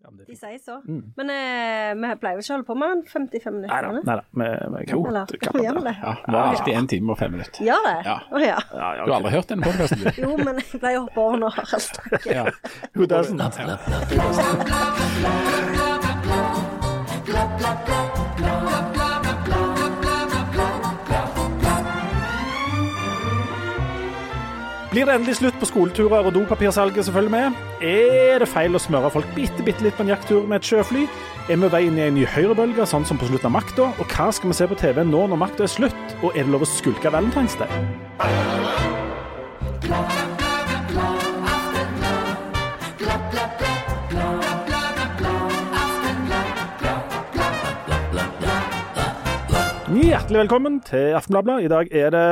De sier så. Men eh, vi pleier jo ikke å holde på med den 55 Nei da. minutter. Nei da. Vi, vi kan godt kalle det det? Ja, Det var alltid en time og fem minutter. Gjør det? Ja. Oh, ja. ja, ja, Du har aldri hørt denne podkasten? Jo, men jeg pleier å hoppe over når Harald snakker. Ja. Who doesn't? Blir det endelig slutt på skoleturer og dopapirsalget som følger med? Er det feil å smøre folk bitte, bitte litt på en jakttur med et sjøfly? Er vi vei inn i en ny høyrebølge, sånn som på slutten av Makta? Og hva skal vi se på TV nå når makta er slutt? Og er det lov å skulke Valentine's Day? Hjertelig velkommen til Aftenbladet. I dag er det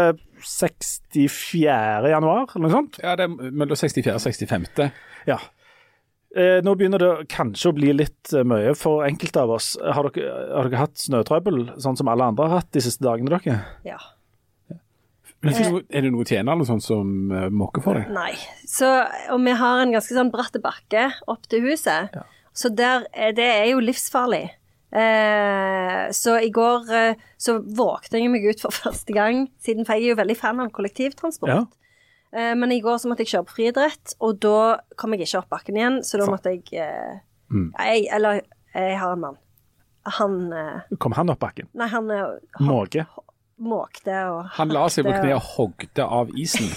64. januar, eller noe sånt. ja, det er mellom 64 og 65. Ja. Eh, nå begynner det kanskje å bli litt eh, mye for enkelte av oss. Har dere, har dere hatt snøtrøbbel, sånn som alle andre har hatt de siste dagene? dere? Ja. Men er det noe- er det noe tjener eller sånt som måker mokker for deg? Nei. Så, og vi har en ganske sånn bratt bakke opp til huset. Så der, er- det er jo livsfarlig. Eh, så i går eh, så vågte jeg meg ut for første gang, siden for jeg er jo veldig fan av kollektivtransport. Ja. Eh, men i går så måtte jeg kjøre på friidrett, og da kom jeg ikke opp bakken igjen, så da måtte jeg Mm. jeg, Eller jeg har en mann. Han Kom han opp bakken? Nei, han er Måke? Måkte og Han la seg på kne og- og hogde av isen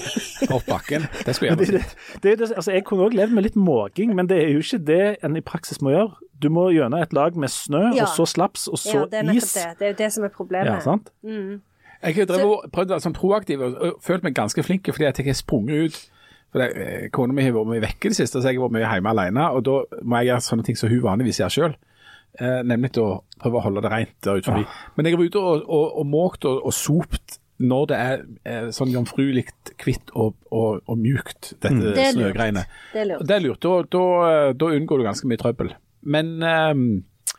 opp bakken. Det skulle jeg er altså jeg kunne òg levd med litt måking, men det er jo ikke det en i praksis må gjøre. Du må gjennom et lag med snø, Ja. og så slaps, og så Ja, det er nettopp is. det. Det er jo det som er problemet. Ja, sant? Jeg har drevet og prøvd å være sånn proaktiv og, og følt meg ganske flink fordi jeg har sprunget ut. For det, eh, Kona mi har vært mye vekke i det siste, så jeg har vært mye hjemme alene. Og da må jeg gjøre sånne ting som hun vanligvis gjør sjøl. Eh, nemlig å prøve å holde det rent der ute forbi. Men jeg har vært ute og, og, og måkt og, og sopt når det er eh, sånn jomfruelig hvitt og, og, og mjukt, dette Det er snøgreiene. Det er lurt. Det er lurt. Da, da, da unngår du ganske mye trøbbel. Men, eh,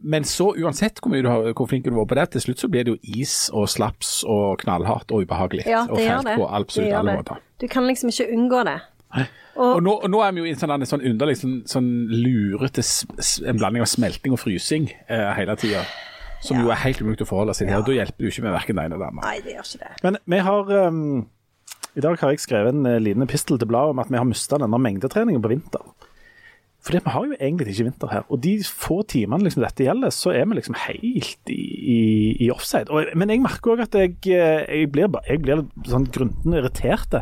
men så uansett hvor, mye du har, hvor flink du var på det, til slutt så blir det jo is og slaps og knallhardt og ubehagelig. Ja, og det gjør fælt det. på Det absolutt gjør alle det. måter. Du kan liksom ikke unngå det. Og nå, og nå er vi jo i en sånn, sånn underlig sånn, sånn lurete en blanding av smelting og frysing eh, hele tida. Som jo er helt umulig å forholde seg til. og Da hjelper det jo ikke med verken det ene eller det. Nei, det gjør ikke det. Men vi har um, I dag har jeg skrevet en eh, liten epistel til bladet om at vi har mista denne mengdetreningen på vinter. For vi har jo egentlig ikke vinter her. Og de få timene liksom dette gjelder, så er vi liksom helt i, i, i offside. Og, men jeg merker òg at jeg, eh, jeg blir, jeg blir sånn grunten irritert.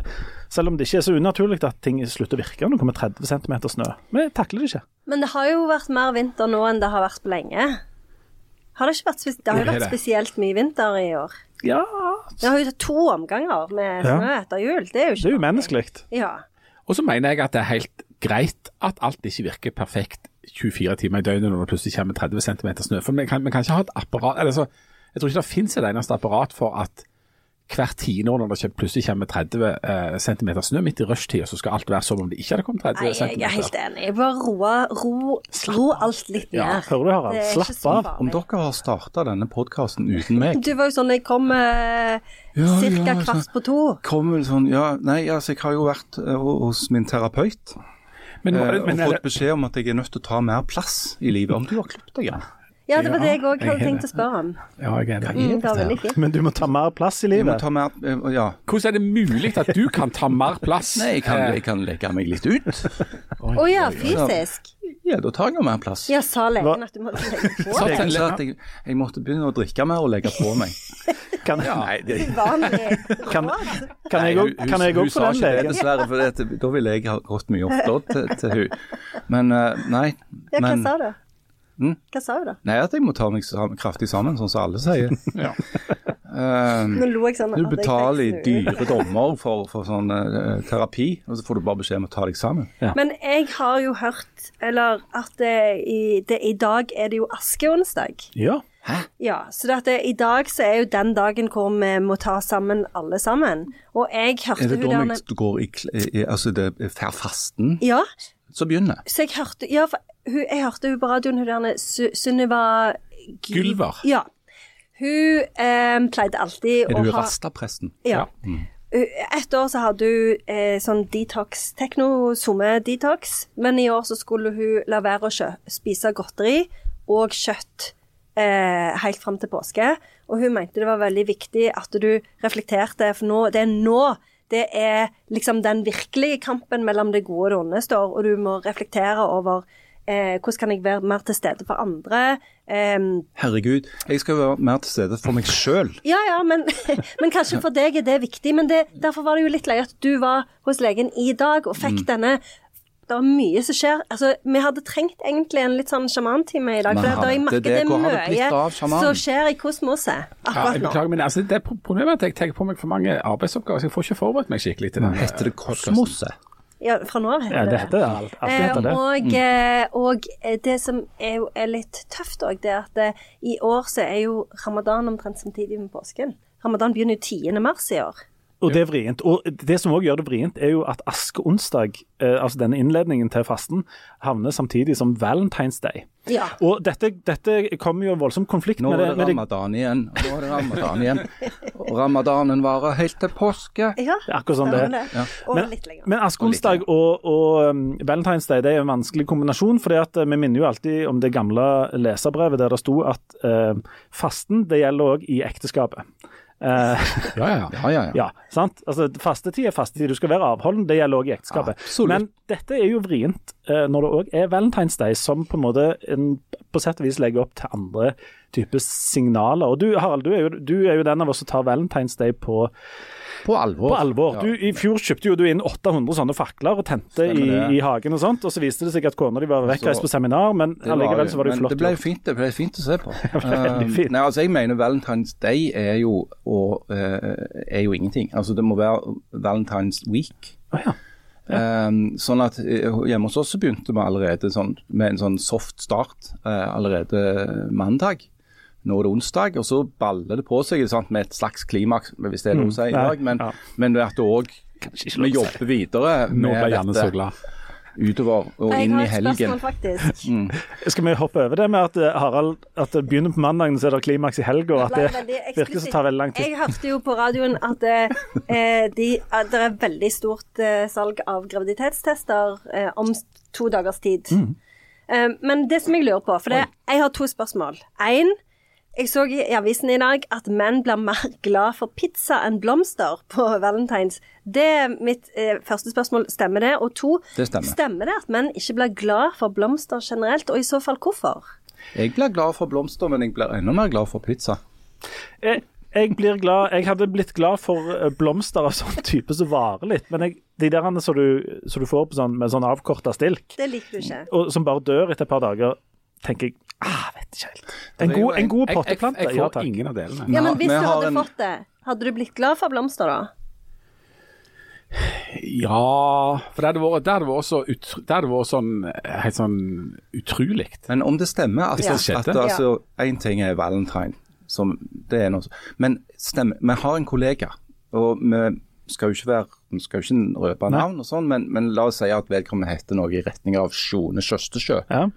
Selv om det ikke er så unaturlig at ting slutter å virke når det kommer 30 cm snø. Men jeg takler det ikke. Men det har jo vært mer vinter nå enn det har vært på lenge. Har det ikke vært, spes det har jo vært spesielt mye vinter i år. Ja, Det har jo tatt to omganger med Ja. snø etter jul. Det er jo det er umenneskelig. Ja. Og så mener jeg at det er helt greit at alt ikke virker perfekt 24 timer i døgnet når det plutselig kommer 30 cm snø. For vi kan, vi kan ikke ha et apparat eller så, Jeg tror ikke det finnes et eneste apparat for at hvert tiende år når det plutselig kommer 30 eh, cm snø midt i rushtida, så skal alt være som om det ikke hadde kommet 30 Nei, cm. jeg er helt enig. Jeg Bare roer ro, ro alt litt Ja, hører du, Harald? Slapp av. Om dere har starta denne podkasten uten meg Du var jo sånn jeg kom eh, Ja, ja, kvart på to. Kom vel sånn Ja, nei, altså, jeg har jo vært eh, hos min terapeut Men, eh, men, og fått beskjed om at jeg er nødt til å ta mer plass i livet. Om du har klippet deg igjen? Ja, det var Ja, det jeg òg hadde tenkt å spørre om. ja, jeg er det. Mm, det var fint. Men du må ta mer plass i Jeg må livet. ta mer eh, Ja. Hvordan er det mulig at du kan ta mer plass? Nei, jeg kan, Eh, jeg kan legge meg litt ut. Å ja, fysisk? Ja, da tar jeg jo mer plass. Ja, sa legen at du måtte legge på Så- deg? Legen sa at jeg, jeg måtte begynne å drikke mer og legge på meg. Kan, Nei, det, Uvanlig kan, kan jeg òg kan jeg hun få sa den ikke det, legen? dessverre, for det, da ville jeg ha gått mye oftere til, til hun. Men eh, nei. Ja, hva men, sa du? Mm? Hva sa du da? Nei, at jeg må ta meg kraftig sammen, sånn som alle sier. Ja. um, Nå lo jeg sånn du betaler i dyre dommer for, for sånn uh, terapi, og så får du bare beskjed om å ta deg sammen. Men jeg har jo hørt, eller at det i, det, i dag er det jo askeonsdag. Ja. Hæ? Ja, så det at det, i dag så er jo den dagen hvor vi må ta sammen alle sammen. Og jeg hørte Er det da vi går i, i Altså det er fasten Ja, som begynner? så jeg hørte Ja, for hun, jeg hørte hun på radioen, hun der Su- Sunniva Gy- Gylver. Ja. Hun eh, pleide alltid å ha Er du rastapresten? Ja. Et år så hadde hun eh, sånn detox, tekno-somme-detox, men i år så skulle hun la være å spise godteri og kjøtt eh, helt fram til påske. Og hun mente det var veldig viktig at du reflekterte, for nå, det er nå det er liksom den virkelige kampen mellom det gode og det onde står, og du må reflektere over eh, hvordan kan jeg være mer til stede for andre. Eh, Herregud, jeg skal være mer til stede for meg sjøl. ja, ja, men, men kanskje for deg er det viktig. Men det, derfor var det jo litt løye at du var hos legen i dag og fikk denne Det var mye som skjer. Altså, vi hadde trengt egentlig en litt sånn sjamantime i dag. Men For det, jeg merker det- det er mye som skjer i kosmoset Ja, akkurat jeg nå. beklager, men altså, det er problemet er at jeg tar på meg for mange arbeidsoppgaver, så jeg får ikke forberedt meg skikkelig til det. Heter det. Kosmoset? Ja, fra nå av heter Ja, det det Alt, alt. Eh, det. og, mm. og eh, det som er, jo, er litt tøft òg, det er at det, i år så er jo ramadan omtrent samtidig med påsken. Ramadan begynner jo 10. mars i år. Og det er vrient. Og det som òg gjør det vrient, er jo at askeonsdag, eh, altså denne innledningen til fasten, havner samtidig som Valentine's Day. Ja. Og dette, dette kommer jo en voldsom konflikt Nå med det. Nå er det ramadan igjen. Nå er det ramadan igjen. Og ramadanen varer helt til påske. ja. det er akkurat sånn det er. Ja. Men, men askeonsdag og, og um, Valentine's Day det er en vanskelig kombinasjon. fordi uh, Vi minner jo alltid om det gamle leserbrevet der det sto at uh, fasten det gjelder òg i ekteskapet. Eh, Ja, ja, ja. Ja, ja, ja. ja, sant? Altså, Fastetid er fastetid. Du skal være avholden. Det gjelder òg i ekteskapet. Absolutt. Men dette er jo vrient uh, når det òg er Valentine's Day, som på en måte en, på sett og vis legger opp til andre typer signaler. Og du Harald, du er, jo, du er jo den av oss som tar Valentine's Day på, På alvor. på alvor. Ja. Du, I fjor kjøpte jo du inn 800 sånne fakler og tente i, i hagen og sånt. Og så viste det seg at kona di var vekkreist på seminar, men allikevel så var det jo flott. Det ble jo fint, det ble fint å se på. Um, nei, altså jeg mener Valentine's Day er jo, og, uh, er jo ingenting. Altså Det må være Valentine's Week. Å, ja. Um, sånn at eh, Hjemme hos oss så begynte vi allerede sånn, med en sånn soft start uh, allerede mandag. Nå er det onsdag, og så baller det på seg sant, med et slags klimaks, hvis det er lov å si i Mm. Dag. Men, ja. men at det òg vi jobber videre Nå ble med så dette glad. utover og inn i helgen. Mm. Skal vi hoppe over det med at eh, Harald, at det begynner på mandagen, så er det klimaks i helga, at det virker som tar veldig lang tid? Jeg hørte jo på radioen at eh, de, det er veldig stort eh, salg av graviditetstester eh, om to dagers tid. Mm. Eh, men det som jeg lurer på, for det, jeg har to spørsmål. Én, jeg så i i avisen i dag at menn blir mer glad for pizza enn blomster på valentines. Det er mitt eh, første spørsmål. Stemmer det? Og to, Det stemmer. det at menn ikke blir glad for blomster generelt, og i så fall hvorfor? Jeg blir glad for blomster, men jeg blir enda mer glad for pizza. Jeg, jeg blir glad Jeg hadde blitt glad for eh, blomster av sånn type som varer litt, men jeg, de der som du, du får på sånn, med sånn avkorta stilk, Det liker du ikke. og som bare dør etter et par dager, tenker jeg ah, vet ikke helt. En god, en god Jeg, jeg, potteplante, jeg ja får takk. ingen av delene. Ja, men hvis du hadde en- fått det, hadde du blitt glad for blomster da? Ja, for det hadde vært, det hadde vært, så det hadde vært sånn, helt sånn utrolig. Men om det stemmer at, Ja. at altså, en ting er valentine, som det er noe Men stemmer, vi har en kollega, og vi skal jo ikke være vi skal jo ikke røpe navn og sånn, men, men la oss si at vedkommende heter noe i retning av Sjone Kjøstesjø, Ja.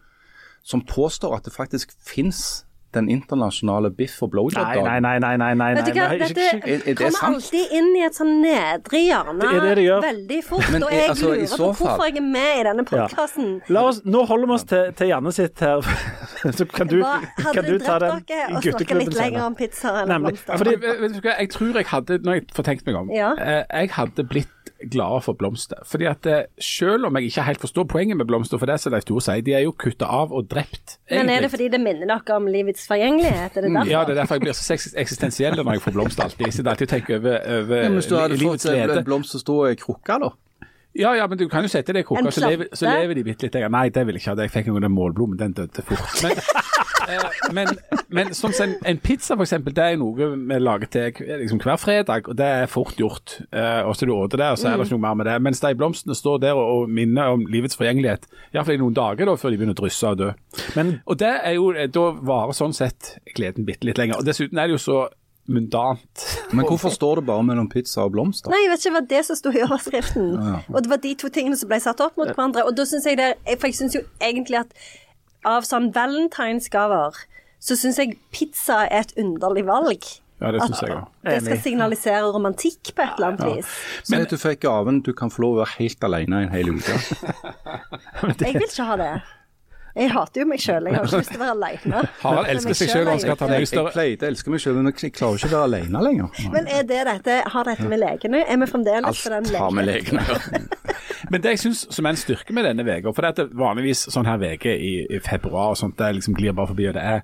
Som påstår at det faktisk fins den internasjonale biff- og Nei, nei, blowjob-dagen. nei, nei, nei, nei, Vet du nei, hva, nei, dette Er- er det kommer sant? alltid inn i et sånn nedre hjørne Det er det de veldig fort. Men, og jeg altså, lurer på fall- hvorfor jeg er med i denne Ja. podkasten. La oss, nå holder vi oss til, til Janne sitt her, så kan du, Hva, kan du du ta drept den dere i og snakket gutteklubben litt lenger senere. om pizza enn blomster? Fordi- du hva, jeg tror jeg hadde, når jeg får tenkt meg om, Ja. eh, jeg hadde blitt glad for blomster. Fordi at eh, selv om jeg ikke helt forstår poenget med blomster, for det som Leif Tore sier, de er jo kutta av og drept. Men er det fordi det minner dere om livets forgjengelighet? Er det derfor? Ja, det er derfor jeg blir så eksistensiell når jeg får blomster alltid. Jeg sitter alltid og tenker over, over Ja, hvis du hadde fått en blomst som sto i krukka, da? Ja, ja, men du kan jo sette det i krukka, så, lever- så lever de bitte litt lenger. Nei, det vil jeg ikke ha. Jeg fikk jo den målblomen, den døde fort. Men, eh, men, men sånn som en, en pizza, for eksempel, det er noe vi lager til liksom, hver fredag, og det er fort gjort. Uh, og så du åter det, og så er det ikke noe mer med det. Mens de blomstene står der og, og minner om livets forgjengelighet, iallfall i noen dager da, før de begynner å drysse og dø. Men Og det er jo, eh, da varer sånn sett gleden bitte litt lenger. Og dessuten er det jo så mundant. Men hvorfor står det bare mellom pizza og blomster? Nei, jeg vet ikke, det var det som sto i overskriften. Og det var de to tingene som ble satt opp mot hverandre. Og da synes jeg det For jeg syns jo egentlig at av sånn valentinsgaver, så syns jeg pizza er et underlig valg. Ja, det syns jeg òg. Det skal signalisere romantikk på et eller annet vis. Si at du fikk gaven du kan få lov å være helt alene en hel uke. Jeg vil ikke ha det. Jeg hater jo meg sjøl. Jeg har ikke lyst til å være aleine. Harald elsker seg selv, han skal ta Jeg, mye jeg større pleide å elske meg selv, men jeg klarer ikke å være alene lenger. Men er det dette, har dette med legene? Er vi fremdeles på den Alt har med legene å gjøre. Men det jeg syns som er en styrke med denne uka, for det er vanligvis sånn her uke i, i februar og sånt, det liksom glir bare forbi, og det er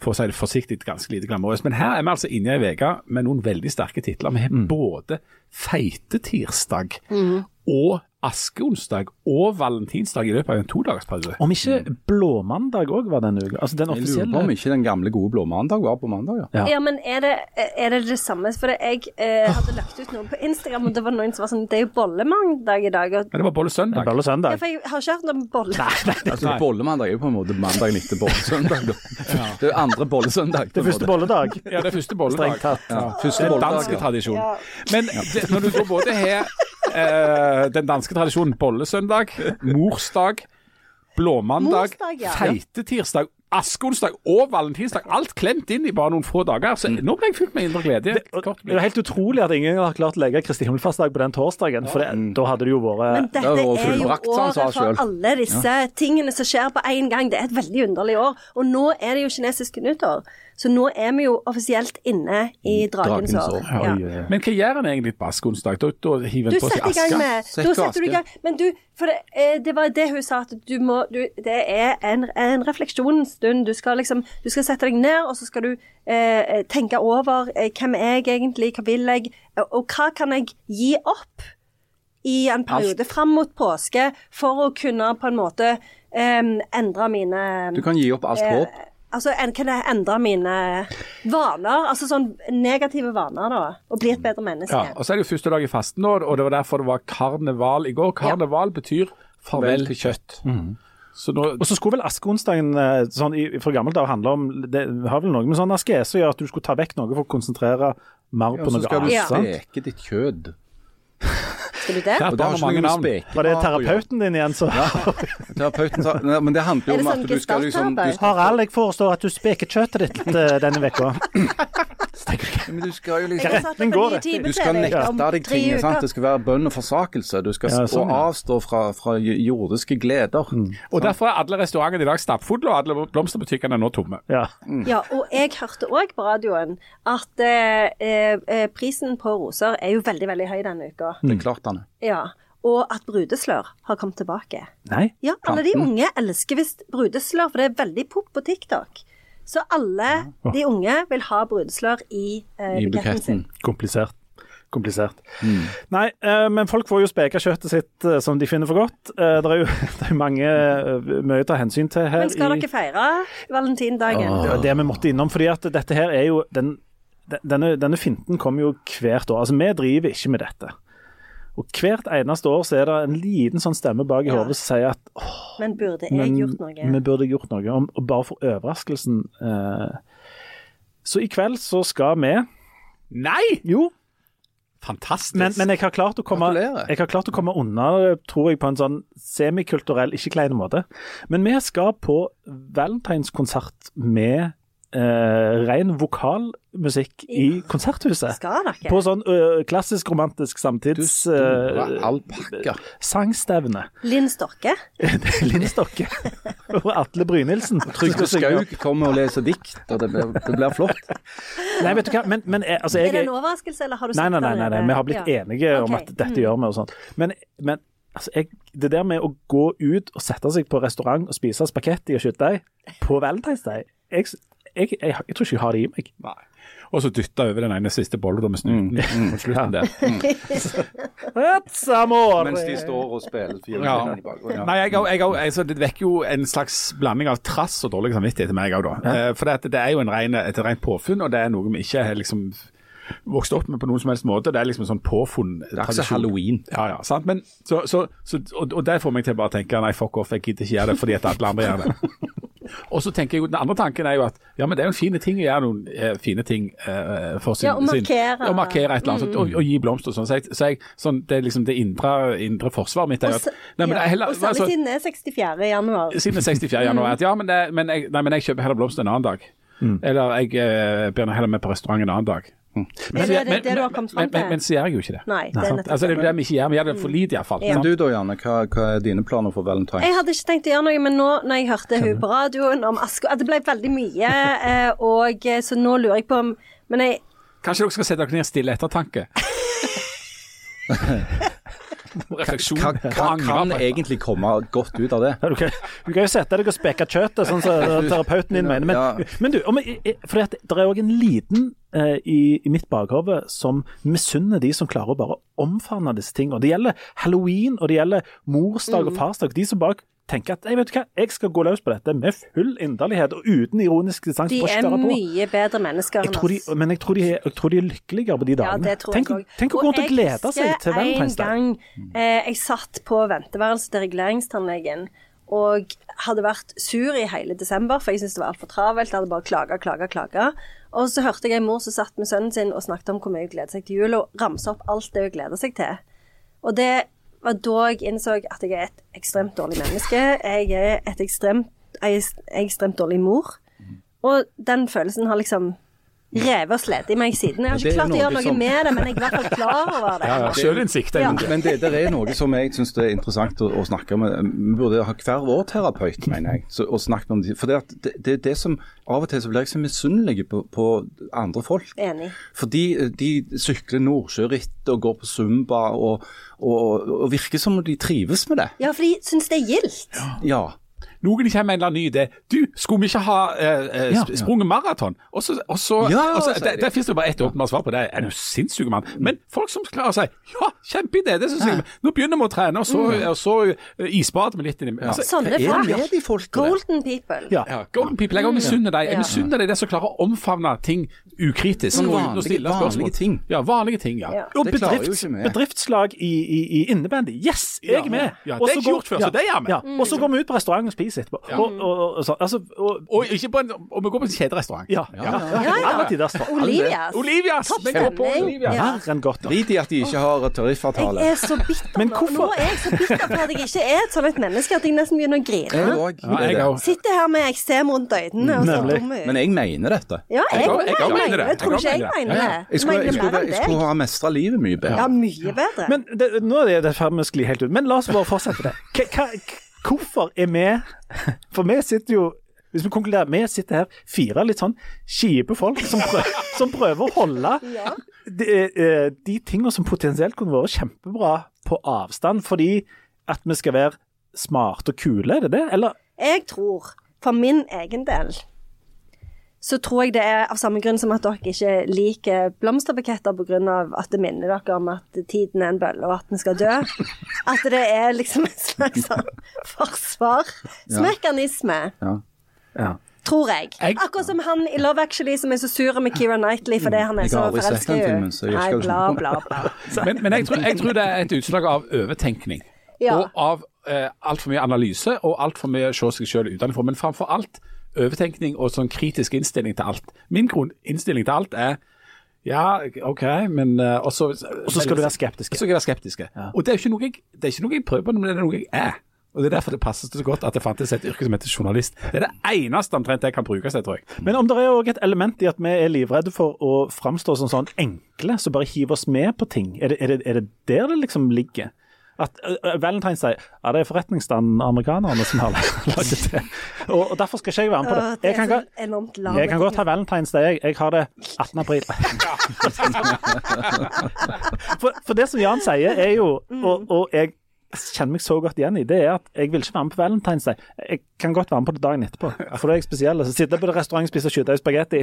for å si det forsiktig ganske lite glamorøst. Men her er vi altså inne i ei uke med noen veldig sterke titler. Vi har både Feitetirsdag og Askeonsdag og Valentinsdag i løpet av en todagerspause. Om ikke Blåmandag òg var denne uka? Altså den Jeg lurer på om ikke den gamle gode blåmandag var på mandag, ja. Ja. Ja, men er det, er det det samme? For jeg eh, hadde lagt ut noe på Instagram, og det var noen som var sånn Det er jo bollemandag i dag. Og, Men det var bollesøndag. Bolle ja, for jeg har ikke hørt om bolle. Altså, Bollemandag er jo på en måte mandagen etter bollesøndag. da. Det er andre bollesøndag. Det er første bolledag. Ja, det er første bolledag. Strengt tatt. Ja, Det første er bolledag. dansk ja. tradisjon. Ja. Men det, når du da både har eh, den danske tradisjonen bollesøndag, morsdag, blåmandag, Morsdag, ja. feitetirsdag, askeonsdag og valentinsdag, alt klemt inn i bare noen få dager. Så nå ble jeg fylt med indre glede. Det, Det er helt utrolig at ingen har klart å legge Kristi himmelfartsdag på den torsdagen, for det, da hadde det jo vært Men dette Det er jo året for selv. alle disse tingene som skjer på én gang. Det er et veldig underlig år. Og nå er det jo kinesiske nyttår. Så nå er vi jo offisielt inne i dragens år. Ja. Oi. Men hva gjør en egentlig på askeonsdag? Da, da hiver Du en på seg gang med Da setter du i gang. Men du, for det, eh, det var det hun sa, at du må du, Det er en, en refleksjonsstund. Du skal liksom Du skal sette deg ned, og så skal du eh, tenke over eh, hvem er jeg egentlig, hva vil jeg, og, hva kan jeg gi opp i en periode fram mot påske for å kunne på en måte eh, endre mine Du kan gi opp alt eh, håp. Altså, en, kan jeg endre mine vaner? Altså sånn negative vaner, da. Og bli et bedre menneske. Ja, og så er det jo første dag i fasten og det var derfor det var karneval i går. Karneval betyr farvel til kjøtt. Så nå Og så skulle vel askeonsdagen eh, sånn, fra gammelt av handle om Det har vel noe med sånn askese å gjøre, at du skulle ta vekk noe for å konsentrere mer Og på noe annet. Ja, så skal du steke ditt kjød. Du det? Ja, Og det har mange navn. Var det terapeuten din igjen, så Terapeuten sa Nei, Men det handler Er jo om sånn at du skal liksom du, skal, Harald, jeg forestår at du speker kjøttet ditt eh, denne veka. Men du skal jo liksom retning går det? Du skal nekte deg ting. sant? Det skal være bønn og forsakelse. Du skal Ja, sånn, ja. avstå fra, fra jordiske gleder. Og derfor er alle restaurantene i dag stappfulle, og alle blomsterbutikkene er nå tomme. Ja. Ja, og jeg hørte òg på radioen at eh, eh, prisen på roser er jo veldig, veldig høy denne uka. Det er klart, Anne. Ja. Og at brudeslør har kommet tilbake. Nei? Ja, alle de unge elsker visst brudeslør, for det er veldig pop på TikTok. Så alle de unge vil ha brudeslør i, eh, I buketten sin. Komplisert. Komplisert. Mm. Nei, eh, men folk får jo speka kjøttet sitt eh, som de finner for godt. Eh, det er jo det er mange eh, mye å ta hensyn til her. Men skal i- dere feire valentindagen? Det var det vi måtte innom, fordi at dette her er jo den, den- denne, denne finten kommer jo hvert år. Altså, vi driver ikke med dette. Og hvert eneste år så er det en liten sånn stemme bak i Ja. hodet som sier at åh, Men burde jeg men gjort noe? vi burde gjort noe. Og bare for overraskelsen eh, Så i kveld så skal vi Nei! Jo, Fantastisk. men, men jeg har klart å komme Jeg har klart å komme unna tror jeg, på en sånn semikulturell, ikke klein måte. Men vi skal på valentinskonsert med eh, ren vokalmusikk i Konserthuset. Skal dere? På sånn ø, klassisk romantisk Du samtids... store eh, alpakka. sangstevne. Linn Stokke? Linn Stokke og Atle Brynildsen. Trygve Skaug kommer og leser dikt, og det blir, det blir flott. Nei, vet du hva, men, men altså, jeg Er det en overraskelse, eller har du Nei, sett nei, nei, nei, nei. vi har blitt Ja. enige om at dette Mm. gjør vi og sånt. Men, men altså, jeg, det der med å gå ut og sette seg på restaurant og spise spagetti og kjøttdeig på valentinsdag jeg, jeg, jeg, jeg, tror ikke jeg har det i meg. Nei. Og så dytta over den ene siste bollen med snuten Mm. mot slutten der. Mm. Mens de står og spiller fire Ja. i bakgrunnen. Nei, jeg, jeg, jeg, Det vekker jo en slags blanding av trass og dårlig samvittighet til meg òg, da. Ja. For det, det er jo en ren, et rent påfunn, og det er noe vi ikke har liksom vokst opp med på noen som helst måte. Det er liksom en sånn påfunn Det er ikke så halloween. Ja, ja, sant? Men, så, så, så, og, og det får meg til å bare tenke nei, fuck off, jeg gidder ikke gjøre det fordi at alle andre gjør det. Og så tenker jeg, jo, Den andre tanken er jo at ja, men det er jo en fine ting å gjøre noen eh, fine ting eh, for sin Ja, og markere. Sin, og markere et eller annet, mm. og, og gi blomster og sånn. Så, jeg, så jeg, sånn, det er liksom det indre, indre forsvaret mitt er Og at nei, men ja, heller, og særlig altså, siden det er 64. januar. siden det er 64. januar, at ja, men, det, men, jeg, nei, men jeg kjøper heller blomster en annen dag. Mm. Eller jeg eh, blir heller med på restaurant en annen dag. Er det det, det du har kommet men, fram til? men, men så gjør jeg jo ikke det. Nei, det er nettopp Altså, det er det. vi ikke gjør. Vi gjør det for lite, iallfall. Ja. Men du da, Janne, hva, hva er dine planer for valentine? Jeg hadde ikke tenkt å gjøre noe, men nå når jeg hørte hun på radioen om Asko Det ble veldig mye, eh, og eh, så nå lurer jeg på om Men jeg Kanskje dere skal sette dere ned stille ettertanke? Refleksjon. Hva, hva kan egentlig komme godt ut av det? Ja, Du kan, du kan jo sette deg og speke kjøttet, sånn som terapeuten din mener. Men, Ja. men du, for det er òg en liten eh, i, i mitt bakhode som misunner de som klarer å bare omfavne disse tingene. Det gjelder halloween, og det gjelder morsdag og farsdag. De som bare tenker at jeg vet hva, jeg skal gå løs på dette med full inderlighet og uten ironisk distanse. De er på. mye bedre mennesker enn oss. men jeg tror, de jeg tror de er lykkeligere på de Ja, dagene. det tror tenk, tenk å gå rundt og glede seg til En valentinsdag. gang eh, jeg satt på venteværelset til reguleringstannlegen og hadde vært sur i hele desember, for jeg syntes det var altfor travelt. Jeg hadde bare klaga, klaga, klaga. Og så hørte jeg en mor som satt med sønnen sin og snakket om hvor mye hun gleder seg til jul, og ramsa opp alt det hun gleder seg til. Og det var da jeg innså at jeg er et ekstremt dårlig menneske. Jeg er et ekstremt, jeg er ekstremt dårlig mor. Og den følelsen har liksom revet og slitt i meg siden. Jeg har ikke er klart å gjøre noe som- med det, men jeg er i hvert fall klar over det. Ja, ja, Sjølinnsikt. Ja. Men det, det er noe som jeg syns er interessant å, å snakke om. Vi burde ha hver vår terapeut, mener jeg. Så, og snakke om det. For det, at det, det er det som Av og til så blir jeg så misunnelig på, på andre folk. Enig. Fordi de sykler nordsjøritt og går på zumba og, og, og virker som om de trives med det. Ja, for de syns det er gildt. Ja. Noen kommer med en eller annen ny idé. Du, skulle vi ikke ha eh, eh, Ja. sp- sprunget maraton? Og så, og så Ja, og så, der, der finnes det jo bare ett åpenbart svar på det. Er du sinnssyk mann? Men folk som klarer å si ja, kjempeidé, det syns jeg. Nå begynner vi å trene, og så, og så eh, isbader vi litt inni altså, Sånne er folk. med de folkene? Golden people. Ja. ja, Golden people. Jeg misunner deg. Jeg Ja. misunner deg det som klarer å omfavne ting ukritisk. Og uten å stille spørsmål. vanlige ting. Ja, vanlige ting, ja. Ja. Og bedrifts, bedriftslag i, i, i innebandy. Yes, jeg er med! Ja, det er så ikke går- gjort før, så det gjør vi. Ja. Og så går vi ut på restaurant og spiser etterpå. Og, og, og, så, altså, og, Og, ikke på en, og vi går på en kjederestaurant. ja, ja, ja, Ja, ja. Olivias. Olivias! Topp Vi går på stemning. Ja. Godt. Drit i at de ikke har Jeg er så bitter nå. Nå er jeg så bitter for at jeg ikke er et sånt menneske at jeg nesten begynner å grine. Ja. Sitter her med eksem rundt øynene og ser dum ut. Men jeg mener dette. Ja, jeg Jeg jeg, jeg mener det. Jeg tror ikke jeg mener det. Jeg skulle, jeg skulle, jeg skulle ha mestra livet mye bedre. Ja, mye bedre. Men det, nå er det i ferd med å skli helt ut. Men la oss bare fortsette det. Hva, hvorfor er vi For vi sitter jo hvis vi konkluderer, Vi sitter her, fire litt sånn kjipe folk som prøver, som prøver å holde Ja. de, eh, de tingene som potensielt kunne vært kjempebra på avstand, fordi at vi skal være smarte og kule, er det det? Eller Jeg tror, for min egen del, så tror jeg det er av samme grunn som at dere ikke liker blomsterbuketter pga. at det minner dere om at tiden er en bølle og at vi skal dø. At det er liksom en slags sånn forsvarsmekanisme, Ja. ja. tror jeg. Jeg- Akkurat som han i Love Actually som er så sur med Keira Knightley fordi han er så forelska i henne. Nei, bla, bla, bla. Men, men jeg, tror, jeg tror det er et utslag av overtenkning. Ja. Og av eh, altfor mye analyse og altfor mye se seg selv utenfor. Men framfor alt overtenkning og sånn kritisk innstilling til alt. Min grunninnstilling til alt er ja, OK, men uh, Og så skal du være skeptisk. Så skal jeg være skeptisk. Og det er jo ikke noe jeg, det er ikke noe jeg prøver på, men det er noe jeg er. Og Det er derfor det passer så godt at det fantes et yrke som heter journalist. Det er det eneste omtrent jeg kan bruke seg, tror jeg. Men om det er òg et element i at vi er livredde for å framstå som sånn enkle, så bare hiver oss med på ting. Er det, er det, er det der det liksom ligger? At uh, Valentine's sier ja, det er forretningsstanden amerikanerne som har laget det. Og, og derfor skal ikke jeg være med på det. Jeg kan, jeg kan godt ha Valentine's Day, jeg. Jeg har det 18. april. for, for det som Jan sier, er jo, og, og jeg kjenner meg så godt igjen i, det er at jeg vil ikke være med på Valentine's Day. Jeg kan godt være med på det dagen etterpå, for da er jeg spesiell. Så sitter jeg på restaurant og spiser kjøttdeig og spagetti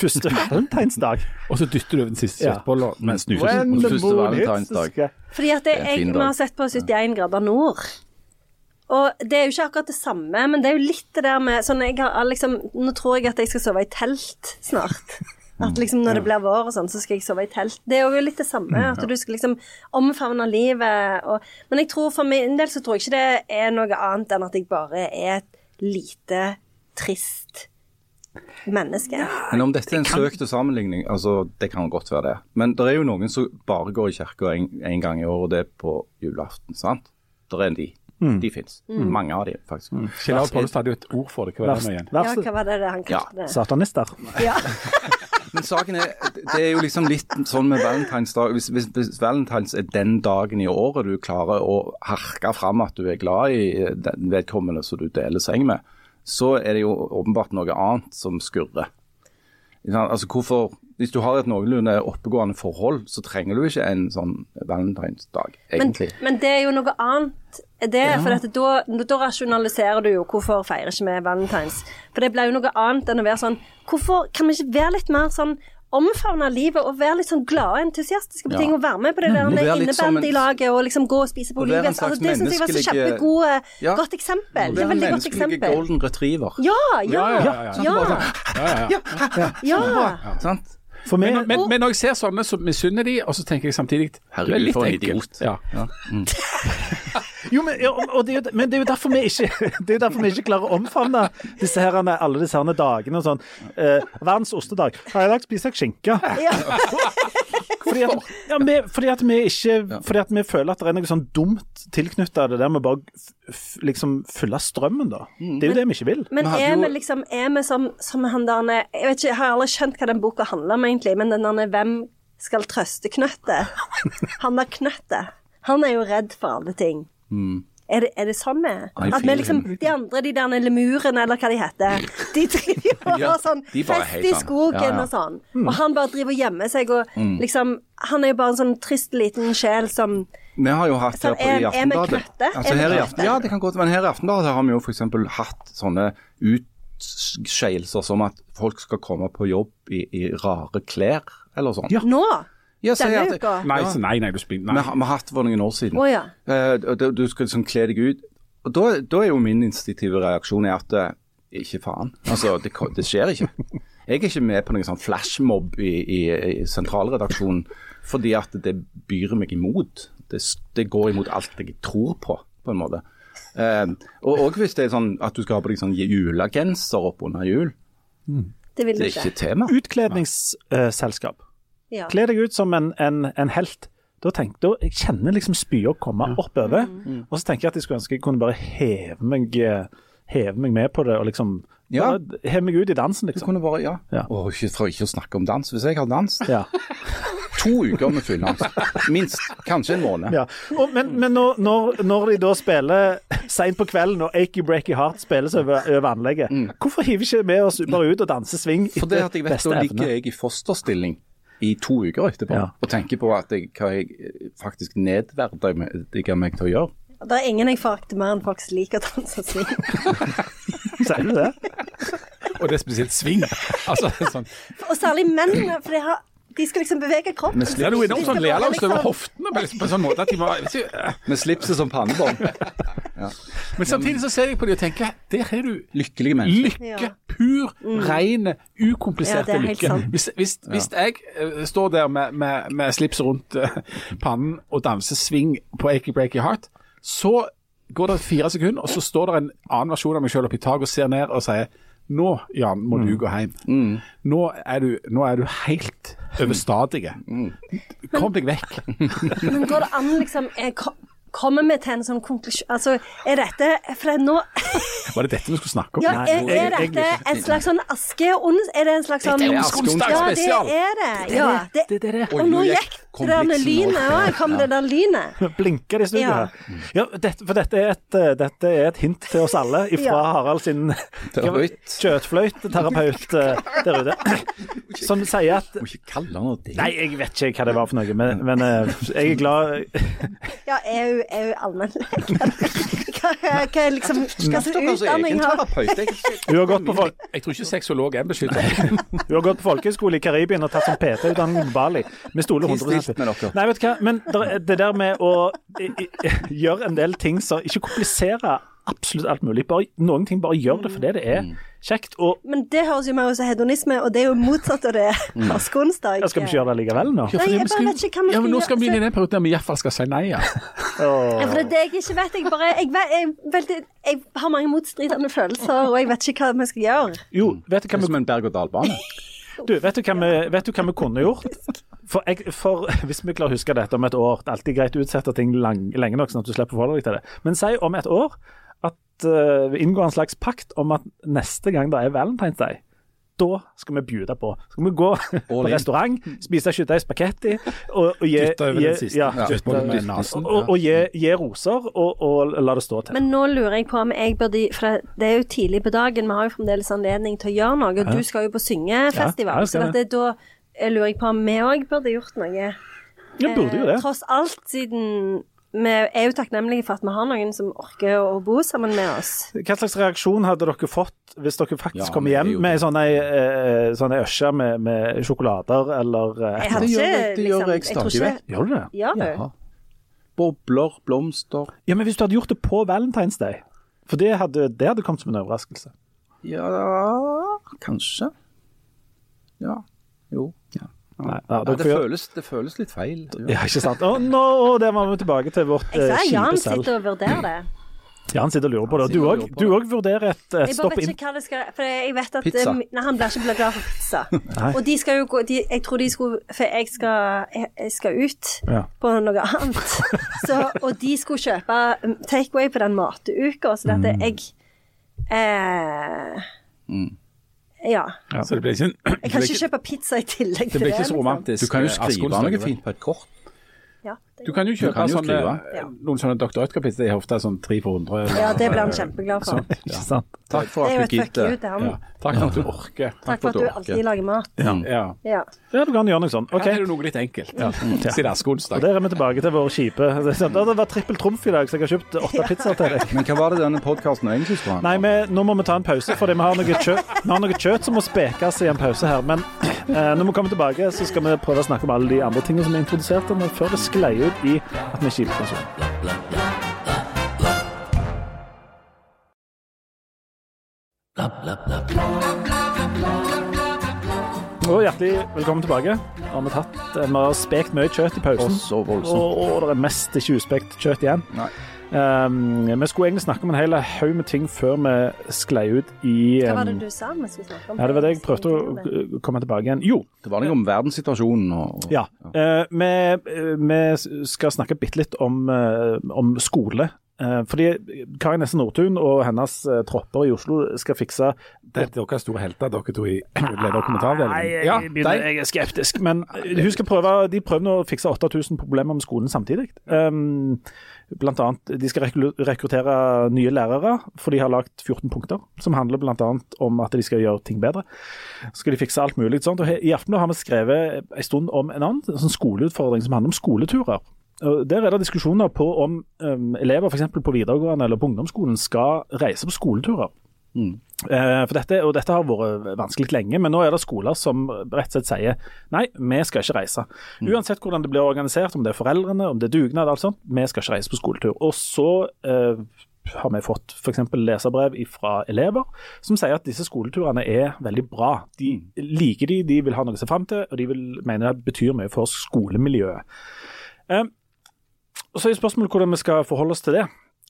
første valentinsdag. Og så dytter du den siste Ja. kjøttbollen med snus. The første valentinsdag. Fordi at det, jeg, vi har sett på 71 grader nord. Og det er jo ikke akkurat det samme, men det er jo litt det der med sånn jeg har liksom, Nå tror jeg at jeg skal sove i telt snart. At liksom når det blir vår og sånn, så skal jeg sove i telt. Det er jo litt det samme. At du skal liksom omfavne livet. Og, men jeg tror for min del så tror jeg ikke det er noe annet enn at jeg bare er et lite, trist menneske. Men om dette er en søkt sammenligning, altså det kan godt være det. Men det er jo noen som bare går i kirka en, en gang i året, og det er på julaften. sant? Det er en de. De fins. Mange av de, faktisk. Kjell Arne Pollestad hadde jo et ord for det. Hva var det igjen? Ja, hva var det han kalte det? satanister. Ja. Men saken er, det er jo liksom litt sånn med valentinsdag. Hvis, hvis, hvis valentines er den dagen i året du klarer å harke fram at du er glad i den vedkommende som du deler seng med, så er det jo åpenbart noe annet som skurrer. Altså hvorfor, Hvis du har et noenlunde oppegående forhold, så trenger du ikke en sånn valentinsdag, egentlig. men det er jo noe annet. Det, for at da, da rasjonaliserer du jo hvorfor feirer ikke vi valentines. For det blir jo noe annet enn å være sånn Hvorfor kan vi ikke være litt mer sånn omfavne livet og være litt sånn glade og entusiastiske på Ja. ting og være med på det der med litt som innebandylaget og liksom gå og spise på Og Olivia. Altså, det syns jeg var så kjempegodt Ja. godt eksempel. Det Det er en veldig godt menneskelig eksempel. golden retriever. Ja, ja, Ja, ja, ja, ja. ja, Ja, ja, ja. ja. Sant? For meg, Men, men, men når jeg ser sånne, så misunner de, og så tenker jeg samtidig er Herregud, for en idiot. Ja. Ja. Jo, men, ja, og det er jo, men det er jo derfor vi ikke Det er jo derfor vi ikke klarer å omfavne disse her, alle disse her dagene og sånn. Eh, verdens ostedag. Har i dag spist jeg skinke? Fordi at, ja, vi, fordi at vi ikke Fordi at vi føler at det er noe sånn dumt tilknytta det der med bare f, f, liksom fylle strømmen, da. Det er jo det vi ikke vil. Men er vi liksom Er vi som, som han der Jeg vet ikke, jeg har aldri skjønt hva den boka handler om, egentlig, men den der Hvem skal trøste knøttet? Han der knøttet. Han er jo redd for alle ting. Er det, er det sånn vi er? At vi liksom, de andre, de der lemurene, eller hva de heter, de driver jo og Ja, har sånn fest i skogen Ja, ja. og sånn. Og han bare driver og gjemmer seg og liksom Han er jo bare en sånn trist liten sjel som Vi har jo hatt her på, er- i Aftenbladet altså Er vi her i knøtte? Aften, Ja, det kan godt men her i Aftenbladet har vi jo f.eks. hatt sånne utskeielser som at folk skal komme på jobb i, i rare klær, eller sånn. Ja. Nå! Ja, Denne at- uka? Nei, Ja. nei, nei, du spiller Vi har vi har hatt det for noen år siden. Oh, ja. uh, du, du skal liksom kle deg ut. Og da, da er jo min instinktive reaksjon er at eh, ikke faen. Altså, det, det skjer ikke. Jeg er ikke med på noen sånn flashmob i, i, i sentralredaksjonen fordi at det byr meg imot. Det, det går imot alt jeg tror på, på en måte. Uh, og og hvis det er sånn at du skal ha på deg sånn julegenser opp under jul, Det vil det er ikke ikke. tema. Utkledningsselskap. Ja. Kle deg ut som en, en, en helt. Da tenk, da, jeg kjenner liksom spya komme oppover. Mm. Og så tenker jeg at jeg skulle ønske jeg kunne bare heve meg, eh, heve meg med på det og liksom Ja. Heve meg ut i dansen, Du liksom. kunne bare, ja. Ja. Oh, ikke, for ikke å snakke om dans. Hvis jeg har danset Ja. to uker med fylleangst, minst, kanskje en måned. Ja. Og, men men når, når, når de da spiller seint på kvelden og Achy Breaky Heart spilles over, over anlegget, hvorfor hiver ikke vi oss bare ut og danser swing Mm. For det at jeg vet, da ligger jeg i fosterstilling i to uker etterpå, Ja. og tenker på at jeg, hva jeg eh, faktisk nedverdiger meg til å gjøre. Det er ingen jeg forakter mer enn folk som liker å danse sving. Sier du det? Og det er spesielt sving. Altså, sånn. Og særlig mennene, for de, har, de skal liksom bevege kroppen. Vi Det er noe enormt sånn lealangst over liksom- hoftene på, på en sånn måte at de må. Med slipset som pannebånd. Men samtidig så ser jeg på de og tenker der er du Lykkelige mennesker. lykke. Pur, mm. ren, Ja, ukompliserte er helt lykke. Hvis, hvis, hvis jeg eh, står der med, med, med slipset rundt eh, pannen og danser swing på Achy Breaky Heart, så går det fire sekunder, og så står det en annen versjon av meg selv oppi taket og ser ned og sier nå, Jan, må du gå hjem. Nå, er du, nå er du helt overstadige. Kom deg vekk. Men går det an, liksom jeg, ko- Kommer vi til en sånn konklusjon Altså, er dette For nå Var det dette vi skulle snakke om? Ja, er, er dette en slags sånn aske... Er det en slags sånn Dette er Ja, Oskeonsdag det spesial. er det. Ja, det, Det er det. Og nå gikk- det der lynet òg. Kom det der lynet. Blinker det i studio her. Ja, for dette er, et, eh, dette er et hint til oss alle ifra Harald sin Terapeut. kjøttfløyteterapeut eh, der ute. Som sier at Må ikke kalle han det. Nei, jeg vet ikke hva det var for noe, men, men eh, jeg er glad Ja, er hun, er jo allmennlege? Hva, hva, hva er liksom Hva slags utdanning har. Hun har gått på, fol Jeg tror ikke sexolog er beskyttet. hun har gått på folkehøyskole i Karibien og tatt som PT-utdanning på Bali. Vi stoler 100 stilt med dere. Nei, vet du hva, men der- det der med å i- i- gjøre en del ting som Ikke komplisere absolutt alt mulig. Bare, noen ting bare gjør det fordi det er kjekt. Og Men det høres jo mer ut som hedonisme, og det er jo motsatt av det askeonsdag. ja, skal vi ikke gjøre det likevel nå? Ja, Nei, jeg bare vet ikke hva vi ja, men nå skal vi inn i gjøre. den perioden der vi iallfall skal si nei. Ja. Ja, for det er det jeg ikke vet. Jeg, bare, jeg, vet- jeg, veldig, jeg har mange motstridende følelser, og jeg vet ikke hva vi skal gjøre. Jo, vet du hva vi som en berg-og-dal-bane. Du, vet du, hva vi, vet du hva vi kunne gjort? For, jeg, for Hvis vi klarer å huske dette om et år Det er alltid greit å utsette ting lang, lenge nok, sånn at du slipper å forholde deg til det. Men si om et år at inngå vi inngår en slags pakt om at neste gang det er Valentine's Day, da skal vi bjude på. Skal vi gå på restaurant, spise kjøttdeig spagetti og, og gi gi- Ja, nesen. og, og gi, gi roser og, og la det stå til. Men nå lurer jeg på om jeg burde For det, er jo tidlig på dagen, vi har jo fremdeles anledning til å gjøre noe. Og du skal jo på syngefestival, Ja, så at det, da jeg lurer jeg på om vi òg burde gjort noe. Ja, burde jo det. Eh, tross alt, siden vi er jo takknemlige for at vi har noen som orker å bo sammen med oss. Hva slags reaksjon hadde dere fått hvis dere faktisk Ja, kom hjem med ei sånn øsje sånne med, med sjokolader eller eh, Jeg hadde Det gjør ikke jeg- det gjør liksom, jeg stadig vekk. Gjør du det? Ja, du? Ja. Bobler, blomster. Ja, men hvis du hadde gjort det på Valentine's Day, for det hadde, det hadde kommet som en overraskelse. Ja, kanskje. Ja. Jo. Ja. Nei, ja, Ja, det, får føles, det føles litt feil. Ja, ikke sant? Å, nå, der var vi tilbake til vårt Jeg eh, Jan kjipe selv. sitter og vurderer det. Jan sitter og lurer på det. Du og òg du òg vurderer et, et Jeg stopp bare vet ikke hva det skal For jeg vet at Pizza. eh, Nei, han blir ikke glad for pizza. Nei. Og de skal jo gå de, Jeg tror de skulle For jeg skal, jeg, jeg skal ut Ja. på noe annet. Så, og de skulle kjøpe um, takeaway på den matuka, så Mm. dette jeg eh, Mm. Ja. Så det blir ikke, Jeg kan ikke kjøpe pizza i tillegg det til blir det. ikke så liksom. romantisk. Du kan jo eh, skrive noe fint på et kort. Ja, det, Du kan jo kjøpe kan jo sånne. Ja. noen sånne. De er ofte sånn tre for hundre. ja, det blir han kjempeglad for. Ikke sant? Takk for er at du gidder. Ja. Takk for at du orker. Takk for at du alltid lager mat. Ja. Ja. Ja, du kan gjøre noe sånn. Her OK. er det noe litt enkelt. Ja. Siden Og der er vi tilbake til vår kjipe Det sånn, var trippel trumf i dag, så jeg har kjøpt åtte pizzaer til deg. Men hva var det denne podkasten egentlig skulle handle Nei, om? vi, nå må vi ta en pause, fordi vi har noe kjøtt, vi har noe kjøtt som må spekes i en pause her. Men eh, når vi kommer tilbake, så skal vi prøve å snakke om alle de andre tingene som er introdusert, men før det sklei ut i at vi skilte oss. Og hjertelig velkommen tilbake. Har vi tatt, vi har spekt mye kjøtt i pausen. Voldsomt. Og, og det er mest ikke uspekt kjøtt igjen. Nei. Um, vi skulle egentlig snakke om en hel haug med ting før vi sklei ut i Hva var um, det du sa vi skulle snakke om? Ja, det var det jeg prøvde å komme tilbake igjen. Jo, Det var noe om verdenssituasjonen og, og ja. Uh, vi, uh, vi skal snakke bitte litt om, uh, om skole. Uh, fordi Kari Nesse Nordtun og hennes uh, tropper i Oslo skal fikse Det er deres store helter, dere to i leder- kommentaravdelingen. jeg, Ja, begynner, jeg er skeptisk. Men uh, hun skal prøve, de prøver nå å fikse 8000 problemer med skolen samtidig. Um, blant annet, De skal rekruttere nye lærere, for de har lagt 14 punkter. Som handler bl.a. om at de skal gjøre ting bedre. Så skal de fikse alt mulig. Sånt. Og I aften har vi skrevet en stund om en annen sånn skoleutfordring som handler om skoleturer. Der er det diskusjoner på om um, elever for eksempel på videregående eller på ungdomsskolen skal reise på skoleturer. Eh, for dette, og dette har vært vanskelig lenge, men nå er det skoler som rett og slett sier nei, vi skal ikke reise. Uansett hvordan det blir organisert, om det er foreldrene, om det er dugnad, alt sånt, vi skal ikke reise på skoletur. Og så uh, har vi fått f.eks. leserbrev fra elever som sier at disse skoleturene er veldig bra. De liker de, de vil ha noe å se fram til, og de vil mene det betyr mye for skolemiljøet. Eh, og Så er spørsmålet hvordan vi skal forholde oss til det.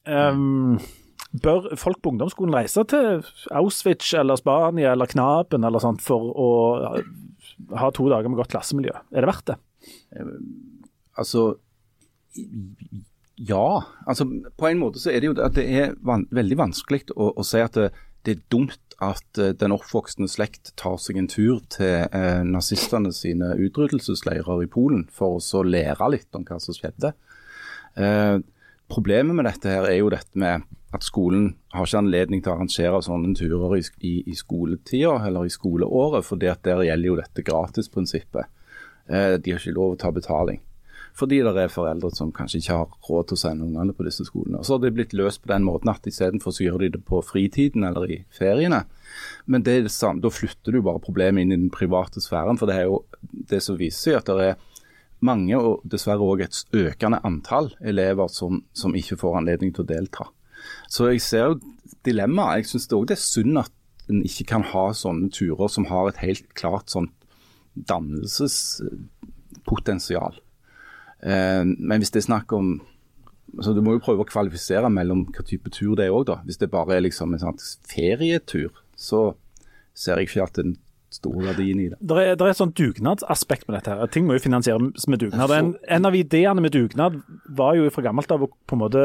Um, bør folk på ungdomsskolen reise til Auschwitz eller Spania eller Knaben eller sånt for å ha to dager med godt klassemiljø? Er det verdt det? Altså Ja. Altså, på en måte så er det jo at det er van veldig vanskelig å, å si at det, det er dumt at eh, den oppvoksende slekt tar seg en tur til eh, nazistene sine utryddelsesleirer i Polen for å så lære litt om hva som skjedde. Eh, problemet med dette her er jo dette med at skolen har ikke anledning til å arrangere sånne turer i, i, i skoletida eller i skoleåret, for der gjelder jo dette gratisprinsippet. Eh, de har ikke lov å ta betaling. Fordi det er foreldre som kanskje ikke har råd til å sende ungene på disse skolene. Og så har det blitt løst på den måten at istedenfor så gjør de det på fritiden eller i feriene. Men det er det samme, da flytter du bare problemet inn i den private sfæren. For det er jo det som viser seg at det er mange, og dessverre òg et økende antall elever som, som ikke får anledning til å delta. Så jeg ser jo dilemmaet. Jeg syns òg det er synd at en ikke kan ha sånne turer som har et helt klart sånn dannelsespotensial. Eh, men hvis det er snakk om så Du må jo prøve å kvalifisere mellom hva type tur det er òg, da. Hvis det bare er liksom en sånn ferietur, så ser jeg ikke at en store verdien i det. Det er, det et sånt dugnadsaspekt med dette. her. Ting må jo finansieres med dugnad. En, en av ideene med dugnad var jo fra gammelt av på en måte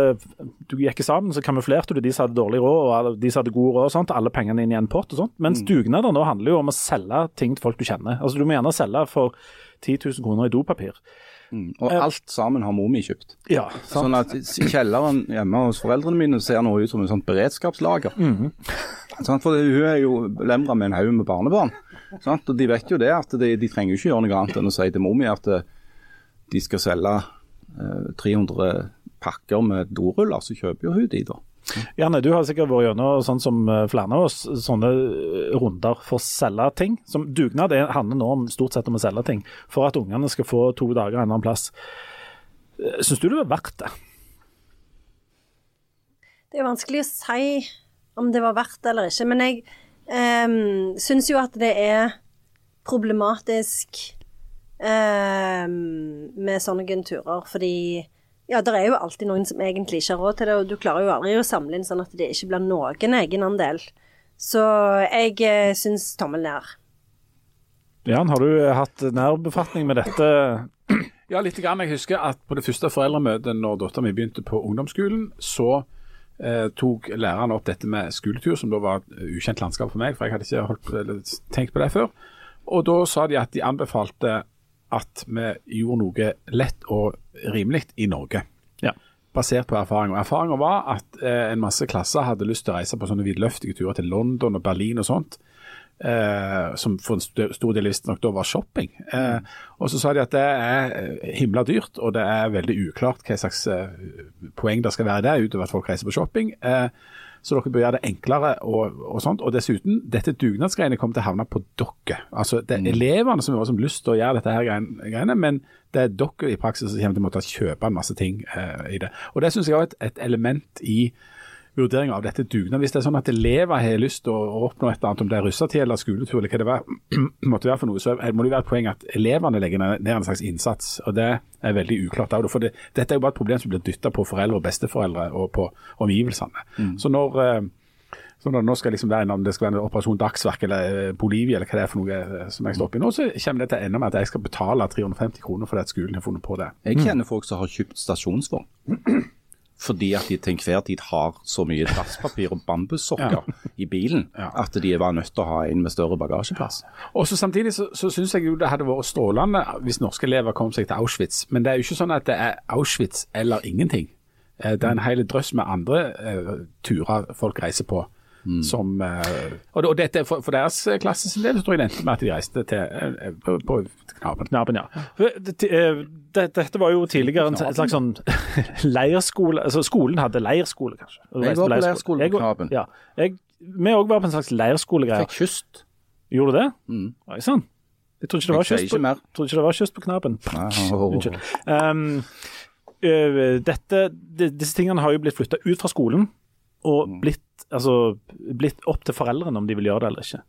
Du gikk sammen, så kamuflerte du de som hadde dårlig råd og de som hadde god råd, og sånt, alle pengene inn i en pott. og sånt. Mens dugnader nå handler jo om å selge ting til folk du kjenner. Altså Du må gjerne selge for 10 000 kroner i dopapir. Og alt sammen har mor mi kjøpt. Ja, sant? Sånn at kjelleren hjemme hos foreldrene mine ser nå ut som et sånt beredskapslager. Sant? For hun er jo lemra med en haug med barnebarn. Sant? Og de vet jo det at de, de trenger jo ikke gjøre noe annet enn å si til Momi at eh, de skal selge eh, 300 pakker med doruller, så kjøper jo hun de, da. Janne, du har sikkert vært gjennom sånn som eh, flere av oss, sånne eh, runder for å selge ting. Som Dugnad det handler nå om stort sett om å selge ting, for at ungene skal få to dager en eller annen plass. Syns du det var verdt det? Det er vanskelig å si om det var verdt det eller ikke, men jeg um, syns jo at det er problematisk um, med sånne turer, fordi ja, det er jo alltid noen som egentlig ikke har råd til det, og du klarer jo aldri å samle inn sånn at det ikke blir noen egenandel. Så jeg uh, syns tommel ned. Jan, har du hatt nærbefatning med dette? Ja, litt. Grann. Jeg husker at på det første foreldremøtet når dattera mi begynte på ungdomsskolen, så eh, tok læreren opp dette med skoletur, som da var et ukjent landskap for meg, for jeg hadde ikke holdt, eller, tenkt på det før. Og da sa de at de anbefalte at vi gjorde noe lett og rimelig i Norge. Ja. Basert på erfaring. Og Erfaringa var at eh, en masse klasser hadde lyst til å reise på sånne vidløftige turer til London og Berlin og sånt. Eh, som for en st- stor del visstnok da var shopping. Eh, og så sa de at det er eh, himla dyrt, og det er veldig uklart hva slags poeng det skal være i det, utover at folk reiser på shopping. Eh, så dere bør gjøre det enklere og, og sånt. Og dessuten, dette dugnadsgreiene kommer til å havne på dere. Altså, det er elevene som har lyst til å gjøre dette her greiene, men det er dere i praksis som kommer til å måtte kjøpe en masse ting eh, i det. Og det syns jeg er et, et element i vurdering av dette dugnad. Hvis det er sånn at elever har lyst til å, oppnå et eller annet, om det er russetid eller skoletur eller hva det var, måtte være for noe, så må det være et poeng at elevene legger ned en slags innsats. og Det er veldig uklart. det, For det, dette er jo bare et problem som blir dytta på foreldre og besteforeldre og på omgivelsene. Så når eh, så når det nå skal liksom være om det skal være en Operasjon Dagsverk eller eh, Bolivia eller hva det er for noe eh, som jeg står oppi nå, så kommer det til å ende med at jeg skal betale 350 kroner fordi at skolen har funnet på det. Jeg kjenner folk som har kjøpt stasjonsvogn. Fordi at de til enhver tid har så mye dasspapir og bambussokker i bilen at de var nødt til å ha en med større bagasjeplass. Og så Samtidig så, så syns jeg jo det hadde vært strålende hvis norske elever kom seg til Auschwitz. Men det er jo ikke sånn at det er Auschwitz eller ingenting. Eh, Det er en hel drøss med andre uh, turer folk reiser på. Som, eh, og, og dette, for, for deres klasse sin del så tror jeg det endte med at de reiste til eh, på, på. Knaben, ja. For det- eh, det- Dette var jo tidligere en slags sånn leirskole altså Skolen hadde leirskole, kanskje. Jeg var på leirskole. leirskole på Jeg- Knaben. Ja. Jeg, vi òg var på en slags leirskolegreie. Fikk kyst. Gjorde du det? Mm. Oi sann. Jeg trodde ikke ikke det var kyst på Knaben. Unnskyld. Um, dette, de, disse tingene har jo blitt flytta ut fra skolen og Mm. blitt, altså, blitt opp til foreldrene om de vil gjøre det eller ikke.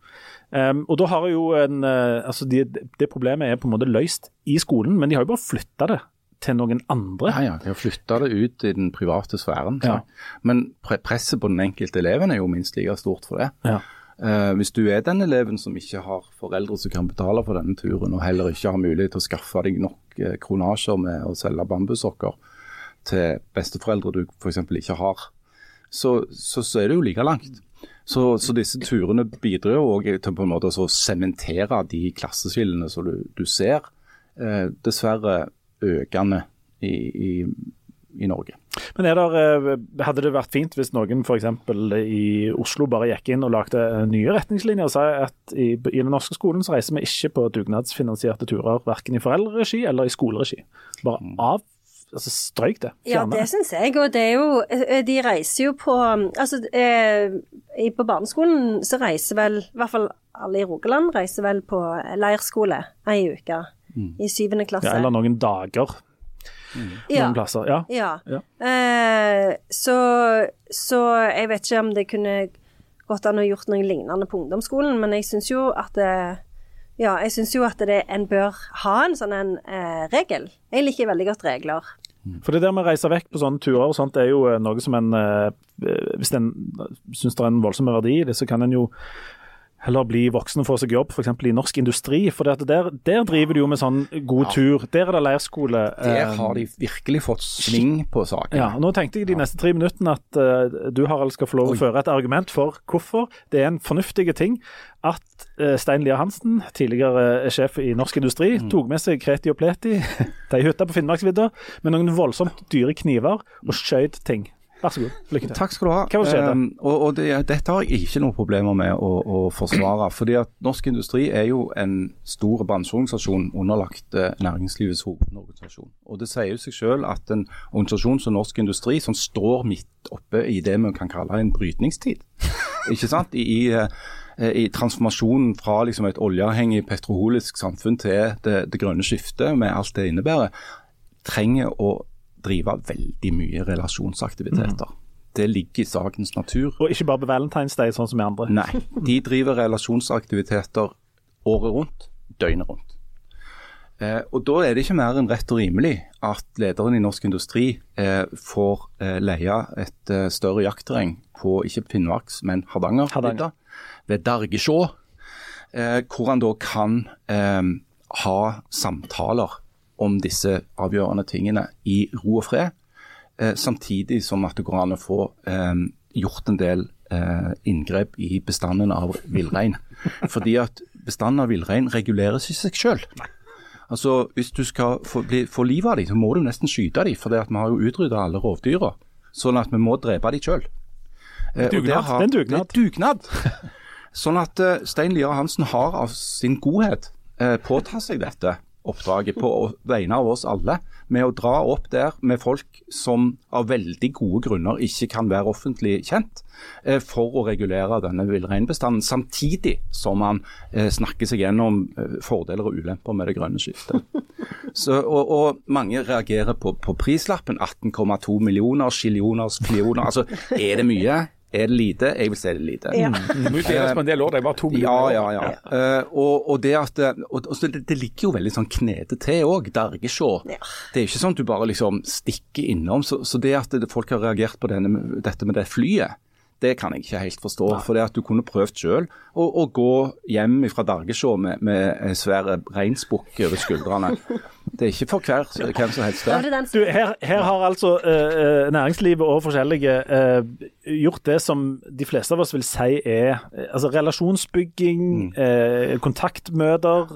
Um, og da har jo en, øh, altså de, Det problemet er på en måte løst i skolen, men de har jo bare flytta det til noen andre. Ja, ja, de har flytta det ut i den private sfæren. Ja. Men presset på den enkelte eleven er jo minst like stort for det. Ja. Uh, hvis du er den eleven som ikke har foreldre som kan betale for denne turen, og heller ikke har mulighet til å skaffe deg nok eh, kronasjer med å selge bambussokker til besteforeldre du f.eks. ikke har, så, så, så er det jo like langt. Så, så disse turene bidrar jo også til på en måte å sementere de klasseskillene som du, du ser, eh, dessverre økende i, i, i Norge. Men der, øh, hadde det vært fint hvis noen f.eks. i Oslo bare gikk inn og lagde øh, nye retningslinjer og sa at i, i den norske skolen så reiser vi ikke på dugnadsfinansierte turer, verken i foreldreregi eller i skoleregi. Bare av, altså strøyk det. Ja, det syns jeg. Og det er jo eh, De reiser jo på Altså, eh, på barneskolen så reiser vel I hvert fall alle i Rogaland reiser vel på leirskole ei uke. I syvende klasse. Ja, eller noen dager Ja. noen plasser. Ja. Ja. Ja. Eh, så, så jeg vet ikke om det kunne gått an å gjort noe lignende på ungdomsskolen, men jeg syns jo at det ja, jeg syns jo at det, en bør ha en sånn en eh, regel. Jeg liker veldig godt regler. For det der med å reise vekk på sånne turer og sånt, er jo eh, noe som en eh, Hvis en syns det er en voldsom verdi i det, så kan en jo heller bli voksen og få seg jobb, f.eks. i norsk industri. For der, der driver de jo med sånn god tur. Der er det leirskole. Der eh, har de virkelig fått sving på saken. Ja, nå tenkte jeg de neste tre minuttene at uh, du Harald, skal få lov å føre et argument for hvorfor det er en fornuftig ting at uh, Stein Lier Hansen, tidligere sjef i Norsk Industri, Mm. tok med seg Kreti og Pleti til ei hytte på Finnmarksvidda med noen voldsomt dyre kniver og skjøt ting. Vær så god, lykke til. Takk skal du ha. Hva skjedde? Um, og og det, dette har jeg ikke noen problemer med å, å forsvare. fordi at Norsk Industri er jo en stor bransjeorganisasjon underlagt eh, Næringslivets hovedorganisasjon. Og Det sier jo seg selv at en organisasjon som Norsk Industri, som står midt oppe i det vi kan kalle en brytningstid, ikke sant? I, i, eh, i transformasjonen fra liksom et oljeavhengig petroholisk samfunn til det, det grønne skiftet, med alt det innebærer, trenger å drive veldig mye relasjonsaktiviteter. Det ligger i sakens natur. Og ikke bare på Valentine's Day, sånn som vi andre. Nei, de driver relasjonsaktiviteter året rundt, døgnet rundt. Eh, og Da er det ikke mer enn rett og rimelig at lederen i Norsk Industri eh, får eh, leie et eh, større jaktterreng på ikke Finnmarks, men Hardanger, Hardanger. ved Dargesjå, eh, hvor han da kan eh, ha samtaler om disse avgjørende tingene i ro og fred, eh, samtidig som at det går an å få eh, gjort en del eh, inngrep i bestanden av villrein. Fordi at bestanden av villrein reguleres i seg sjøl. Altså, hvis du skal få, bli, få livet av dem, så må du nesten skyte dem, for vi har jo utrydda alle rovdyra. Sånn at vi må drepe dem sjøl. Eh, Dugnad. har- Det er en dugnad. Det er dugnad. Sånn at uh, Stein Lier Hansen har av sin godhet uh, påtatt seg dette oppdraget på vegne av oss alle, med å dra opp der med folk som av veldig gode grunner ikke kan være offentlig kjent, eh, for å regulere denne villreinbestanden, samtidig som han eh, snakker seg gjennom eh, fordeler og ulemper med det grønne skiftet. Så, og, og mange reagerer på, på prislappen. 18,2 millioner, skillioner, millioner. Altså, er det mye? Er det lite? Jeg vil si det er lite. Ja. Jo deles på en del år, det er bare to Ja, millioner. ja, ja. Uh, og, og det at eh, og, og det, det ligger jo veldig sånn knete til òg, Dergesjå. Ja. Det er ikke sånn at du bare liksom stikker innom. Så, så det at det, folk har reagert på denne, dette med det flyet, det kan jeg ikke helt forstå. For det at du kunne prøvd sjøl å, å gå hjem fra Dergesjå med, med en svær reinsbukk over skuldrene. Det er ikke for hver, hvem som helst det. Du, her, her har altså eh, næringslivet og forskjellige uh, gjort det som de fleste av oss vil si er altså relasjonsbygging, eh, kontaktmøter,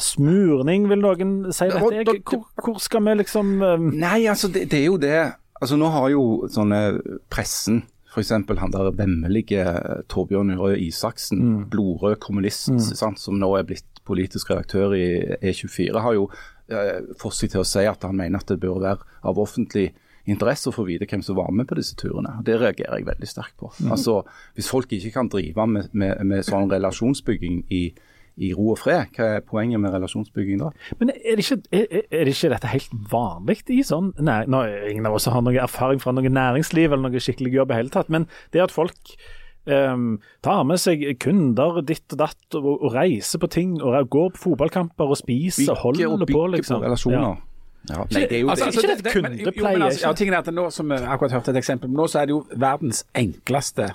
smurning, vil noen si dette. Hvor, hvor skal vi liksom Nei, altså det, det er jo det. Altså Nå har jo sånne pressen, f.eks. han der vemmelige Torbjørn Røe Isaksen, blodrød kommunist, sant, som nå er blitt politisk redaktør i E24, har jo eh, fått seg til å si at han mener at det bør være av offentlig interesse å få vite hvem som var med på disse turene. Det reagerer jeg veldig sterkt på. Altså, Hvis folk ikke kan drive med, med, med sånn relasjonsbygging i, i ro og fred, hva er poenget med relasjonsbygging da? Men er det, ikke, er, er det ikke dette helt vanlig i sånn Nei, nå, ingen av oss har noe erfaring fra noe næringsliv eller noe skikkelig jobb i hele tatt, men det at folk um, tar med seg kunder ditt og datt og, og reiser på ting og går på fotballkamper og spiser, holder og på, liksom. på relasjoner. Ja. Nei, det er jo Altså, det. ikke det et men- jo, kundepleie, men altså, ja, tingen er at nå, som vi akkurat hørte et eksempel, nå så er det jo verdens enkleste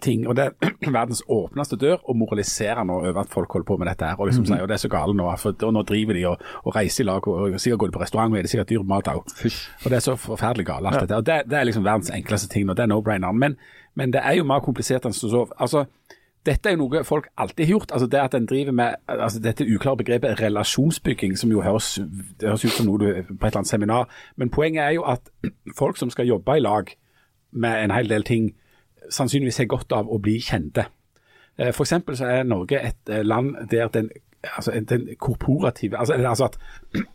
ting, og det er verdens åpneste dør, å moralisere nå over at folk holder på med dette her, og liksom sier, og det er så gale nå, for og nå driver de og, og reiser i lag, og, og sikkert går de på restaurant, og er det sikkert dyr mat òg. Og det er så forferdelig gale alt dette, og det, det er liksom verdens enkleste ting, og det er no-braineren, men, men det er jo mer komplisert enn så, altså, dette er jo noe folk alltid har gjort. altså det at en driver med altså Dette uklare begrepet relasjonsbygging, som jo høres, det høres ut som noe du på et eller annet seminar. Men poenget er jo at folk som skal jobbe i lag med en hel del ting, sannsynligvis har godt av å bli kjente. Eh, For eksempel så er Norge et eh, land der den, altså den korporative altså, altså at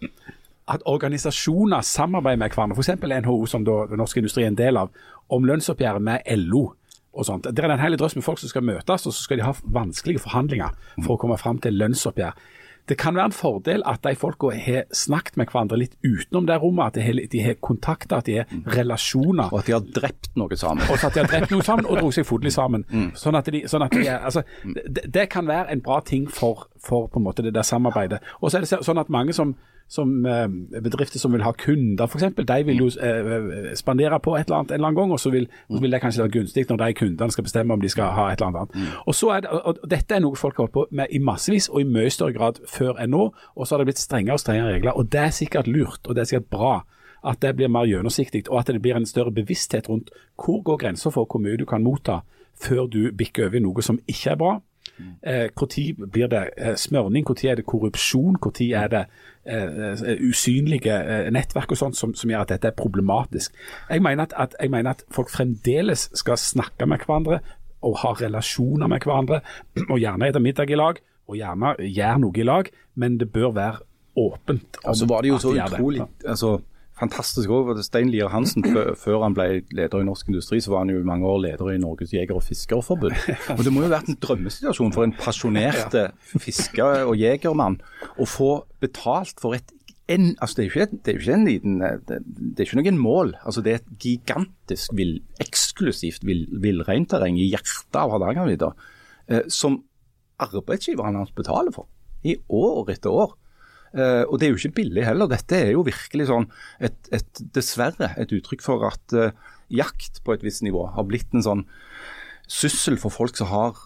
at organisasjoner samarbeider med hverandre, f.eks. NHO, som da Norsk Industri er en del av, om lønnsoppgjøret med LO. og sånt. Det er en hel drøss med folk som skal møtes, og så skal de ha vanskelige forhandlinger for å komme fram til lønnsoppgjør. Det kan være en fordel at de folka har snakket med hverandre litt utenom det rommet, at de har, de har kontakter, at de har relasjoner. Og at de har drept noe sammen. Og at de har drept noe sammen og dro seg fodlig sammen. Sånn at de, sånn at de altså, det, det kan være en bra ting for, for på en måte det der samarbeidet. Og så er det sånn at mange som, som eh, bedrifter som vil ha kunder, f.eks. De vil jo eh, spandere på et eller annet en eller annen gang, og så vil, og så vil det kanskje være gunstig når de kundene skal bestemme om de skal ha et eller annet. Og, så er det, og Dette er noe folk har holdt på med i massevis, og i mye større grad før enn nå. Og så har det blitt strengere og strengere regler. og Det er sikkert lurt, og det er sikkert bra at det blir mer gjennomsiktig, og at det blir en større bevissthet rundt hvor går grensa for hvor mye du kan motta før du bikker over i noe som ikke er bra. Eh, Når blir det eh, smørning, når er det korrupsjon, når er det eh, usynlige eh, nettverk og sånt som, som, gjør at dette er problematisk. Jeg mener at, at, jeg mener at folk fremdeles skal snakke med hverandre og ha relasjoner med hverandre, og gjerne spise middag i lag, og gjerne gjøre noe i lag, men det bør være åpent. Og så var det jo så de utrolig altså, fantastisk òg. Stein Lier Hansen, før- han ble leder i Norsk Industri, så var han jo i mange år leder i Norges jeger- og fiskerforbund. Og Det må jo ha vært en drømmesituasjon for en pasjonert fisker- og jegermann å få betalt for et en, altså det, er ikke, det er ikke en liten eh, det, det er ikke noen mål. altså Det er et gigantisk vill, eksklusivt vill- villreinterreng i hjertet av Hardangervidda eh, som arbeidsgiverne hans betaler for i år etter år. Eh, og det er jo ikke billig heller. Dette er jo virkelig sånn et, et, dessverre et uttrykk for at uh, jakt på et visst nivå har blitt en sånn syssel for folk som har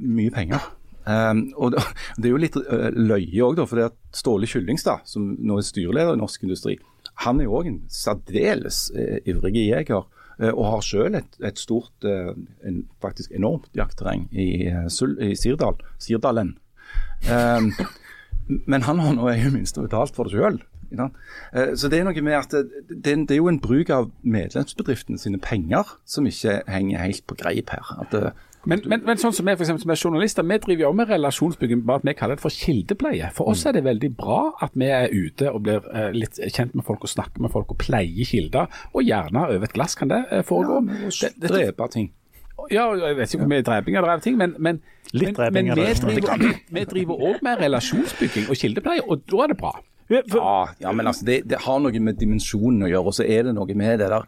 mye penger. Um, og det, det er jo litt uh, løye òg, for det at Ståle Kyllingstad, som nå er styreleder i Norsk Industri, han er jo òg en særdeles uh, ivrig jeger. uh, og har selv et, et stort, uh, en, faktisk enormt jaktterreng i, uh, i Sirdal, Sirdalen. Um, men han har nå i det minste betalt for det sjøl. Så det er noe med at det, det, det er jo en bruk av medlemsbedriftene sine penger som ikke henger helt på greip her. Det, Men, men, men sånn som vi for eksempel, som er journalister, vi driver jo med relasjonsbygging, bare at vi kaller det for kildepleie. For oss er det veldig bra at vi er ute og blir eh, litt kjent med folk og snakker med folk og pleier kilder. Og gjerne over et glass kan det eh, foregå. Det- det- drepe ting. Ja, jeg vet ikke hvor mye dreping og drev ting, men, men, Litt men, men vi driver, også med relasjonsbygging og kildepleie, og da er det bra. Ja, ja men altså, det, det har noe med dimensjonen å gjøre, og så er det noe med det der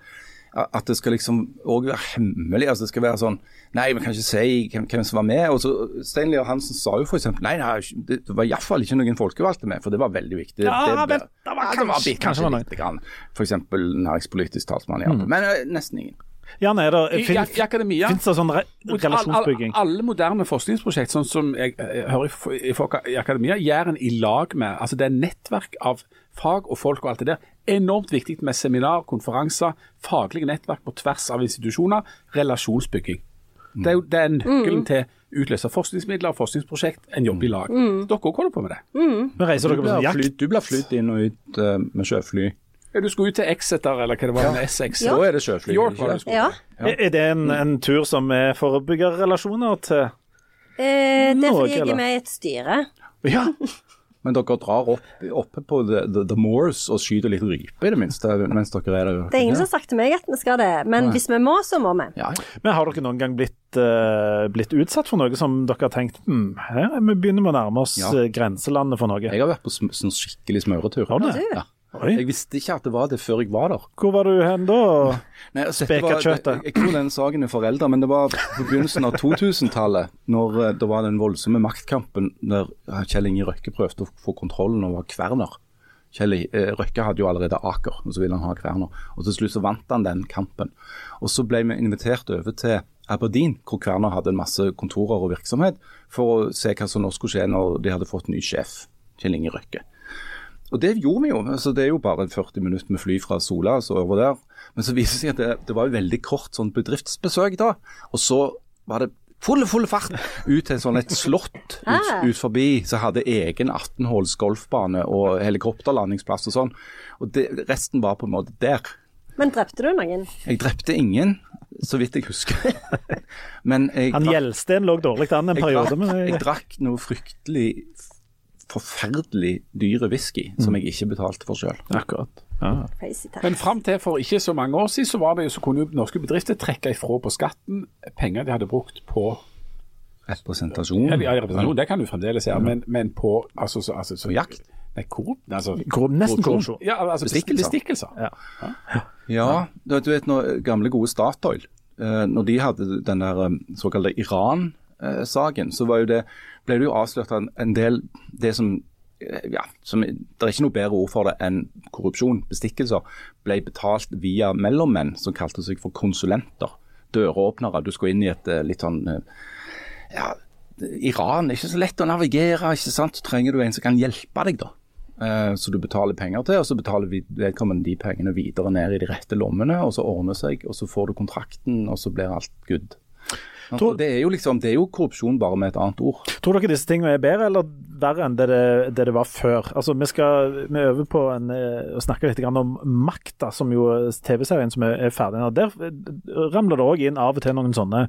at det skal liksom òg være hemmelig. altså Det skal være sånn Nei, vi kan ikke si hvem, hvem som var med. og så Stein Lier Hansen sa jo f.eks. Nei, nei, det det var iallfall ikke noen folkevalgte med, for det var veldig viktig. Ja, det, men det var ja, det var kanskje- bitte- kanskje kanskje, noe. lite grann. eksempel næringspolitisk talsmann i Ap. Men eh, nesten ingen. Jan, er det, I, fin, i, i akademia Fins det sånn re relasjonsbygging? all- Alle moderne forskningsprosjekt, sånn som jeg, jeg hører i, i, folk- i akademia, gjør en i lag med altså Det er nettverk av fag og folk og alt det der. Enormt viktig med seminar, konferanser, faglige nettverk på tvers av institusjoner. Relasjonsbygging. Det er jo det er nøkkelen til utløse forskningsmidler og forskningsprosjekt, en jobb i lag. Dere òg holder på med det. Men reiser Du dere på sånn jakt? du blir flydd inn og ut uh, med sjøfly. Ja, Du skulle ut til Exeter, eller hva det var, med SX. Da er det sjøfly. York ikke var det det? du skulle. Ja. Er det en, en tur som er for å bygge relasjoner til Eh, det er fordi jeg er med i et styre. Ja. Men dere drar opp, oppe på the, the, the moors og skyter litt rype i det minste mens dere er der? Det er ingen som har sagt til meg at vi skal det, men hvis vi må, så må vi. ja, ja. Men har dere noen gang blitt, uh, blitt utsatt for noe som dere har tenkt hm, her er vi begynner med å nærme oss Ja. eh, grenselandet for noe? Jeg har vært på sm- sånn skikkelig smøretur. Har du det? Ja. Oi. Jeg visste ikke at det var det før jeg var der. Hvor var du hen da? Nei, altså, Speka kjøttet. Jeg, jeg tror den saken er forelda, men det var på begynnelsen av 2000-tallet, når eh, det var den voldsomme maktkampen der Kjell Inge Røkke prøvde å få kontrollen over Kverner. Kjell eh, Røkke hadde jo allerede Aker, og så ville han ha Kverner. Og Til slutt så vant han den kampen. Og Så ble vi invitert over til Aberdeen, hvor Kverner hadde en masse kontorer og virksomhet, for å se hva som nå skulle skje når de hadde fått en ny sjef, Kjell Inge Røkke. Og det gjorde vi jo. altså Det er jo bare 40 minutter med fly fra Sola så over der. Men så viser det seg at det, det var jo veldig kort sånn bedriftsbesøk da. Og så var det full, full fart ut til sånn et slott ut, Ah. ut forbi som hadde egen 18-håls golfbane og helikopterlandingsplass og sånn. Og det, resten var på en måte der. Men drepte du noen? Jeg drepte ingen, så vidt jeg husker. Men jeg Han Gjelsten lå dårlig an en jeg periode. drakk, jeg drakk noe fryktelig forferdelig dyre whisky som jeg ikke betalte for sjøl. Akkurat. Ja. Men fram til for ikke så mange år siden, så, var det, jo- så kunne jo norske bedrifter trekke ifra på skatten penger de hadde brukt på Representasjon. ja, ja, representasjon, Det kan du fremdeles gjøre, men, men på altså, så, altså, så, jakt? Nei, korrup, altså, Korrup- nesten korrupsjon. Ja, altså Bestikkelser. bestikkelser. Ja. Ja, du vet, du vet når gamle gode Statoil, eh, når de hadde den der eh, såkalte Iran-saken, så var jo det, ble det jo avslørt en, en del det som ja, som, Det er ikke noe bedre ord for det enn korrupsjon, bestikkelser, ble betalt via mellommenn som kalte seg for konsulenter. Døråpnere. Du skal inn i et litt sånn ja, Iran er ikke så lett å navigere. ikke sant? Så trenger du en som kan hjelpe deg. da. Eh, så du betaler penger til, og så betaler vedkommende de pengene videre ned i de rette lommene. og Så ordner seg, og så får du kontrakten, og så blir alt good. Tror, det, er jo liksom, det er jo korrupsjon bare med et annet ord. Tror dere disse tingene er bedre eller verre enn det det, det, det var før? Altså, Vi skal vi øver på en, eh, å snakke litt om Makta, som jo TV-serien som er, er ferdig. Der ramler det òg inn av og til noen sånne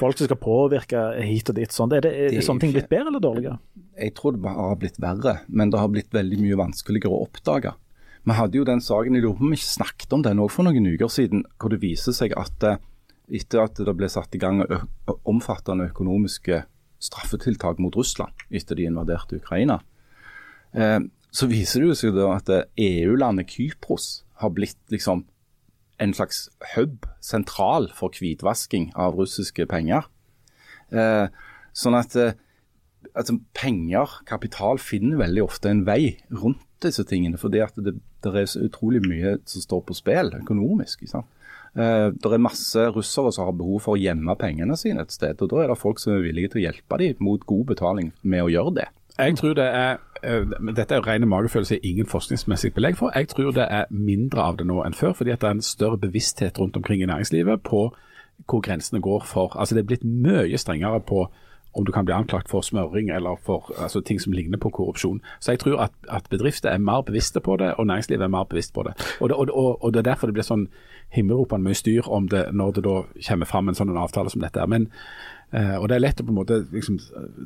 folk som skal påvirke hit og dit. Sånn. Er, det, er, det sånne ting blitt bedre eller dårligere? Jeg tror det har blitt verre, men det har blitt veldig mye vanskeligere å oppdage. Vi hadde jo den saken, jeg lurer på om vi snakket om den òg for noen uker siden, hvor det viser seg at eh, etter at det ble satt i gang omfattende økonomiske straffetiltak mot Russland etter de invaderte Ukraina, eh, så viser det seg at EU-landet Kypros har blitt liksom en slags hub, sentral for hvitvasking av russiske penger. Eh, sånn at eh, altså, penger, kapital, finner veldig ofte en vei rundt disse tingene. Fordi at det, det er så utrolig mye som står på spill økonomisk. ikke sant? Eh, det er masse russere som har behov for å gjemme pengene sine et sted. og Da er det folk som er villige til å hjelpe dem mot god betaling med å gjøre det. Jeg tror det er, eh, Dette er rene magefølelse, ingen forskningsmessig belegg for. Jeg tror det er mindre av det nå enn før, fordi det er en større bevissthet rundt omkring i næringslivet på hvor grensene går for. Altså Det er blitt mye strengere på om du kan bli anklagt for smøring eller for altså, ting som ligner på korrupsjon. Så jeg tror at, at, bedrifter er mer bevisste på det, og næringslivet er mer bevisst på det. Og det, og, og, og det er derfor det blir sånn himmelropende mye styr om det når det da kommer fram en sånn avtale som dette. Men, eh, og Det er lett å på en måte liksom,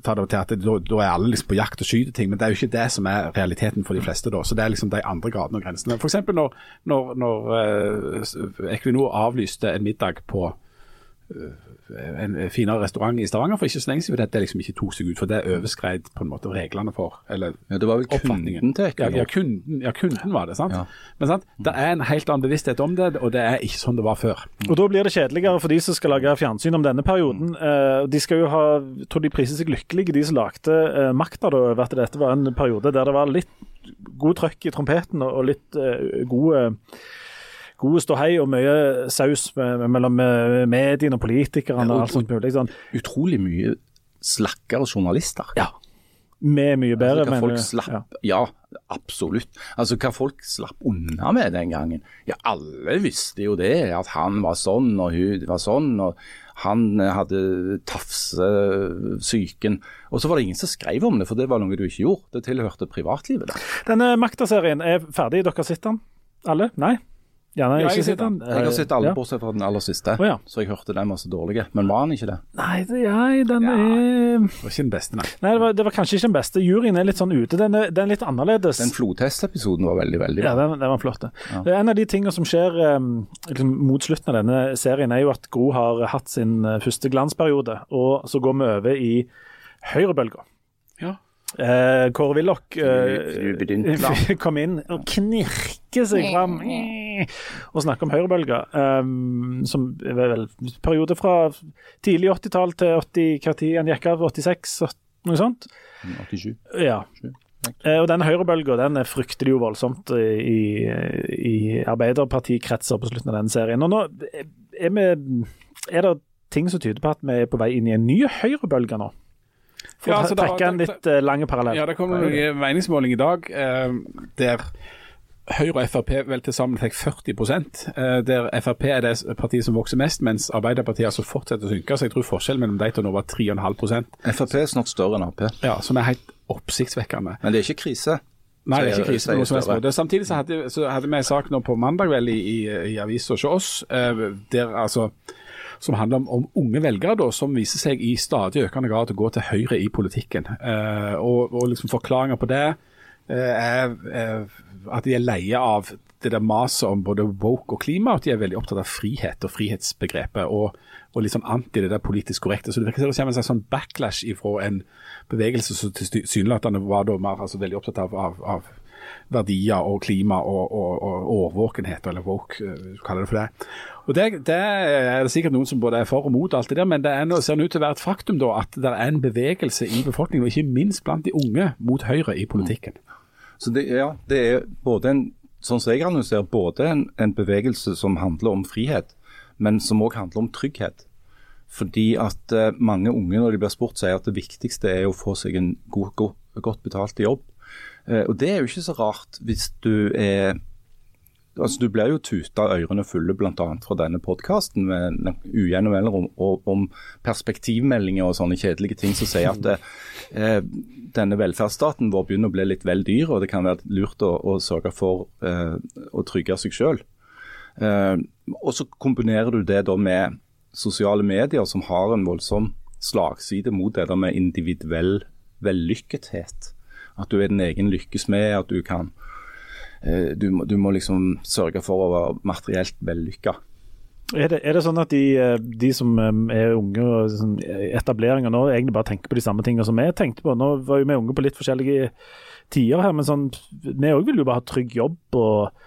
ta det til at da, da, er alle liksom på jakt og skyter ting, men det er jo ikke det som er realiteten for de fleste. da, så Det er liksom de andre gradene og grensene. F.eks. når, når, når uh, Equinor avlyste en middag på eh, en finere restaurant i Stavanger for ikke så lenge siden. Det det liksom ikke tok seg ut, for det overskred på en måte reglene for eller ja, Det var vel kunden til ja, ja, kunden, ja, kunden var det. sant? Ja. Men sant? det er en helt annen bevissthet om det, og det er ikke sånn det var før. Og Da blir det kjedeligere for de som skal lage fjernsyn om denne perioden. Mm. De skal jo ha, tror de priser seg lykkelige, de som lagde uh, makta da, over at dette var en periode der det var litt god trøkk i trompeten og litt uh, gode god ståhei og mye saus mellom mediene og politikerne. og alt sånt mulig. Sånn. Utrolig mye slakkere journalister. Ja. Med mye bedre, altså, folk slapp, ja. ja. absolutt. Altså Hva folk slapp unna med den gangen. Ja, Alle visste jo det, at han var sånn og hun var sånn. og Han hadde tafsesyken. Og så var det ingen som skrev om det, for det var noe du ikke gjorde. Det tilhørte privatlivet. Da. Denne Makta-serien er ferdig, dere sitter den? Alle? Nei? Ja, nei, jeg, ikke sett den. Jeg har sett alle ja. bortsett fra den aller siste, oh, ja. så jeg hørte den var så dårlig. Men var den ikke det? Nei, det, ja, den ja, er Det var ikke den beste, nei. Nei, det var, det var, kanskje ikke den beste. Juryen er litt sånn ute. Den er, den er litt annerledes. Den flodtestepisoden var veldig, veldig bra. Ja, den, den var flott. Ja. En av de tingene som skjer um, liksom, mot slutten av denne serien, er jo at Gro har hatt sin uh, første glansperiode, og så går vi over i høyrebølga. Eh, Kåre Willoch uh, kom inn og knirker seg fram og snakker om høyrebølger. Um, som er vel periode fra tidlig 80-tall til 80, hva tid han gikk av? 86? Noe sånt? 87. Ja. Uh, og denne høyrebølga den frykter de jo voldsomt i, i Arbeiderpartikretser på slutten av denne serien. Og nå er, vi, er det ting som tyder på at vi er på vei inn i en ny høyrebølge nå? For ja, altså, å trekke en litt uh, lang parallell. Ja, det kom en meningsmåling i dag uh, der Høyre og Frp vel til sammen fikk 40 uh, der Frp er det partiet som vokser mest, mens Arbeiderpartiet altså fortsetter å synke. Så jeg tror forskjellen mellom de to nå var 3,5 Frp er snart større enn Ap. Ja, som er helt oppsiktsvekkende. Men det er ikke krise? Nei, det er ikke krise. noe som helst. Samtidig så hadde, så hadde vi en sak nå på mandag vel i, i, i avisa hos oss, der altså som handler om, om, unge velgere da, som viser seg i stadig økende grad å gå til høyre i politikken. Eh, og, og liksom Forklaringer på det eh, er, er, at de er leie av det der maset om både woke og klima, at de er veldig opptatt av frihet og frihetsbegrepet, og, og litt sånn anti det der politisk korrekte. Så det virker som det kommer en sånn backlash ifra en bevegelse som tilsynelatende var da mer altså, veldig opptatt av, av, av verdier og klima og, og, og årvåkenhet, eller woke, uh, kaller det for det. Og det, det, er det sikkert noen som både er for og mot alt det der, men det er, ser ut til å være et faktum da, at det er en bevegelse i befolkningen, og ikke minst blant de unge, mot høyre i politikken. Så det, ja, det er både en, sånn som jeg analyserer, både en, en bevegelse som handler om frihet, men som òg handler om trygghet. Fordi at uh, mange unge når de blir spurt, sier at det viktigste er å få seg en god, god, godt betalt jobb. Uh, og Det er jo ikke så rart hvis du er altså Du blir jo tuta ørene fulle bl.a. fra denne podkasten med ujevne mellomrom om, om perspektivmeldinger og sånne kjedelige ting som sier at det, eh, denne velferdsstaten vår begynner å bli litt vel dyr, og det kan være lurt å, å sørge for eh, å trygge seg selv. Eh, og så kombinerer du det da med sosiale medier som har en voldsom slagside mot det der med individuell vellykkethet. At du er din egen lykkes med, at du kan eh, du, du, må liksom sørge for å være materielt vellykka. Er det, er det, sånn at de, eh, de, som eh, er unge og sånn, etableringer nå, egentlig bare tenker på de samme tingene som vi tenkte på? Nå var jo vi unge på litt forskjellige tider her, men sånn, vi òg vil jo bare ha trygg jobb og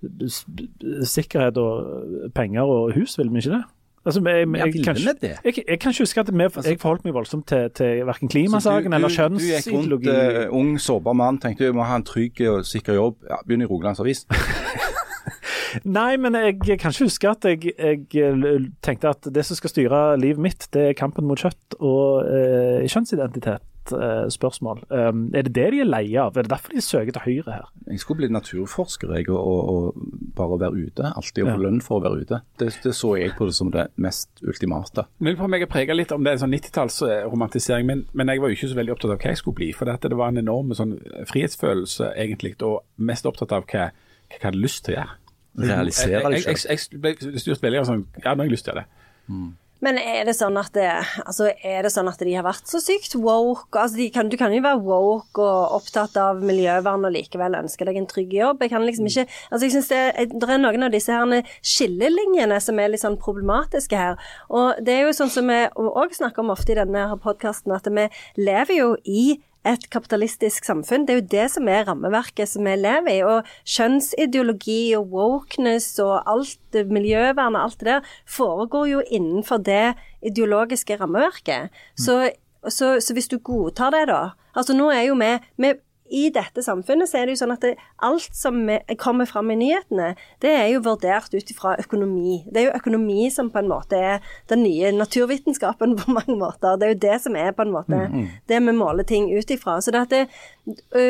sikkerhet og penger og hus, vil vi ikke det? Altså, jeg, jeg, jeg, kan jeg, kan ikke huske at altså- jeg forholdt meg voldsomt til, til verken klimasaken eller kjønnsideologi. Du gikk rundt uh, ung, sårbar mann, tenkte du må ha en trygg og sikker jobb. Ja, Begynn i Rogalands Avis. Nei, men jeg kan ikke huske at jeg, jeg, tenkte at det som skal styre livet mitt, det er kampen mot kjøtt og eh, kjønnsidentitet. Eh, spørsmål. Um, er det det de er lei av? Er det derfor de søker til høyre her? Jeg skulle blitt naturforsker jeg, og, og, og bare være ute. Alltid å få ja. lønn for å være ute. Det, det, så jeg på det som det mest ultimate. Jeg på meg prega litt om det er en sånn 90-tallsromantisering, men, men, jeg var jo ikke så veldig opptatt av hva jeg skulle bli. For det var en enorm sånn frihetsfølelse, egentlig, og mest opptatt av hva, hva jeg hadde lyst til å gjøre. Realisere deg selv. Jeg, jeg, ble styrt veldig av sånn Ja, nå har jeg lyst til det. Mm. Men er det sånn at det, altså er det sånn at de har vært så sykt woke? Altså kan, du kan jo være woke og opptatt av miljøvern og likevel ønske deg en trygg jobb. Jeg kan liksom ikke altså jeg synes det, det er noen av disse her skillelinjene som er litt sånn problematiske her. Og det er jo sånn som vi òg snakker om ofte i denne podkasten, at vi lever jo i et kapitalistisk samfunn. Det er jo det som er rammeverket som vi lever i. Og kjønnsideologi og wokeness og alt miljøvern og alt det der foregår jo innenfor det ideologiske rammeverket. Så, så, så hvis du godtar det, da Altså nå er jo vi, vi i dette samfunnet så er det jo sånn at det, alt som kommer fram i nyhetene, det er jo vurdert ut ifra økonomi. Det er jo økonomi som på en måte er den nye naturvitenskapen på mange måter. Det er jo det som er på en måte mm, mm. det vi måler ting ut ifra. Så det at det,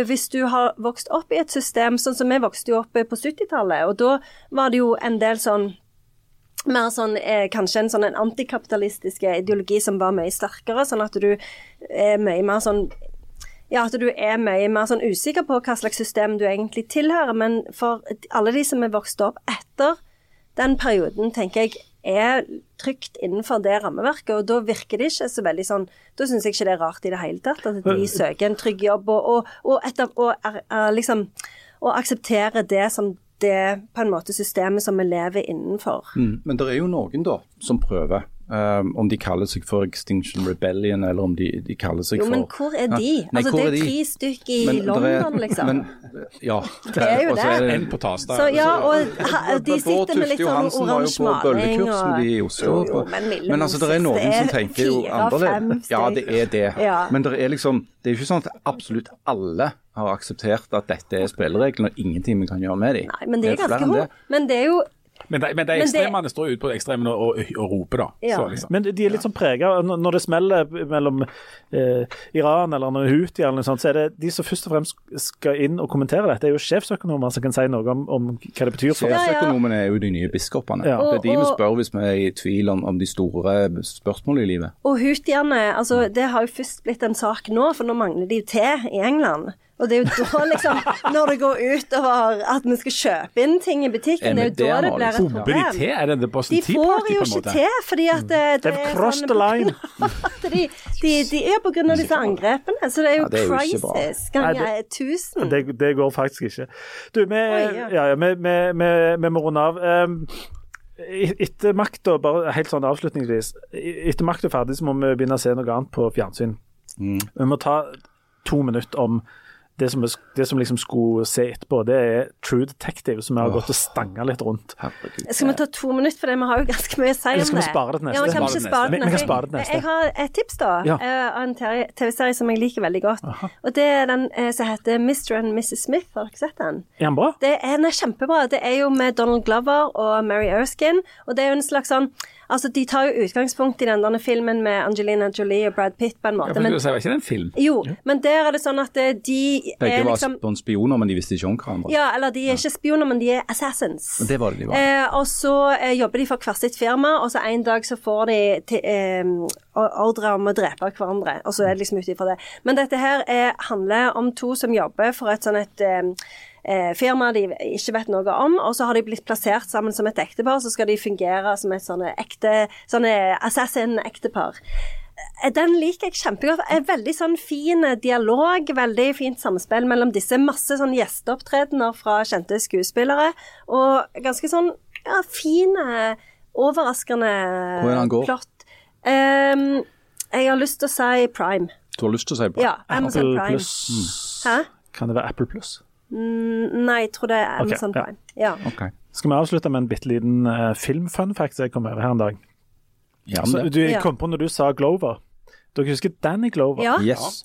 hvis du har vokst opp i et system sånn som vi vokste jo opp på 70-tallet, og da var det jo en del sånn mer sånn, eh, kanskje en sånn en antikapitalistisk ideologi som var mye sterkere, sånn at du er mye mer sånn ja, at du er mye mer sånn usikker på hva slags system du egentlig tilhører. Men for alle de som er vokst opp etter den perioden, tenker jeg er trygt innenfor det rammeverket. Og da virker det ikke så veldig sånn Da syns jeg ikke det er rart i det hele tatt at de søker en trygg jobb og, og, og, etter, og er, er liksom aksepterer det som det på en måte systemet som vi lever innenfor. Mm, men det er jo noen da som prøver. Um, om de kaller seg for Extinction Rebellion, eller om de, de kaller seg jo, for Jo, men hvor er de? Ja, nei, altså, det er, de? tre stykker i men, London, er, liksom. Men, ja. Det er jo det. Er det en på Tasta. Så, ja, og ha, de sitter med litt sånn oransje maling og med de i Oslo. Jo, men, men altså, det er noen som tenker jo annerledes. Ja, det er det. Ja. Men det er liksom Det er jo ikke sånn at absolutt alle har akseptert at dette er spillereglene og ingenting vi kan gjøre med dem. Nei, men det er ganske godt. Men det er jo men de, men de ekstremene det... står ute på ekstremene og, og, og, roper, da. Ja. Så, liksom. Men de er litt sånn prega Når det smeller mellom eh, Iran eller Houthi, eller noe sånt, så er det de som først og fremst skal inn og kommentere dette, det er jo sjefsøkonomer som kan si noe om, om hva det betyr. for Sjefsøkonomene er jo de nye biskopene. Ja. Det er de vi spør hvis vi er i tvil om, om de store spørsmålene i livet. Og Houthiene, altså, det har jo først blitt en sak nå, for nå mangler de jo te i England. Og det er jo da, liksom, når det går utover at vi skal kjøpe inn ting i butikken, det er jo Er da det blir et liksom? De problem. Er det The De får jo på en ikke til, fordi at det, det er sånn de, de, de er på grunn av disse angrepene, så det er jo, Ja, det er jo crisis ganger tusen. Det, det går faktisk ikke. Du, vi, ja. ja, vi, vi, vi, vi må runde av. Um, etter makta, bare helt sånn avslutningsvis Etter makta er ferdig, så må vi begynne å se noe annet på fjernsyn. Vi må ta to minutter om det som, vi- det som liksom skulle se etterpå. Det er True Detective, som vi har gått og stanga litt rundt. Herregud. Skal vi ta to minutter, for det? vi har jo ganske mye å si om det. skal vi spare det til neste? Ja, vi kan Spare det spare det neste. Vi- vi kan spare det Jeg- neste. Jeg har et tips, da, Ja. eh, av en TV- TV-serie som jeg liker veldig godt. Og det er den eh, som heter Mr. and Mrs. Smith. Har dere sett den? Er den bra? Det er, den er kjempebra. Det er jo med Donald Glover og Mary Erskine. Og det er jo en slags sånn Altså, de tar jo utgangspunkt i den filmen med Angelina Jolie og Brad Pitt, på en Ja, måte. for Men men, det var ikke en film? jo, men der er det sånn at eh, de Begge er var liksom spioner, men de visste ikke om hverandre. Ja, eller de er ikke spioner, men de er assassins. Det var det de var. Eh, og så eh, jobber de for hvert sitt firma, og så en dag så får de til, eh, ordre om å drepe hverandre. Og så er det liksom ut ifra det. Men dette her er, handler om to som jobber for et sånn et eh, eh, firma de ikke vet noe om, og så har de blitt plassert sammen som et ektepar, så skal de fungere som et sånne ekte sånne assassin-ektepar. Eh, Den liker jeg kjempegodt. En veldig sånn fin dialog, veldig fint samspill mellom disse. Masse sånn gjesteopptredener fra kjente skuespillere, og ganske sånn ja, fine, overraskende han går? plott. Um, jeg har lyst til å si Prime. Du har lyst til å si Prime? Ja, Amazon Apple Prime. Pluss. Hæ? Kan det være Apple Pluss? Nei, jeg tror det er Amazon okay, Prime. Ja. Ok. Skal vi avslutte med en bitte liten uh, film-fun som jeg kom over her en dag? Ja, Så, det. du Ja. kom på når du sa Glover. Dere husker Danny Glover ja. Yes.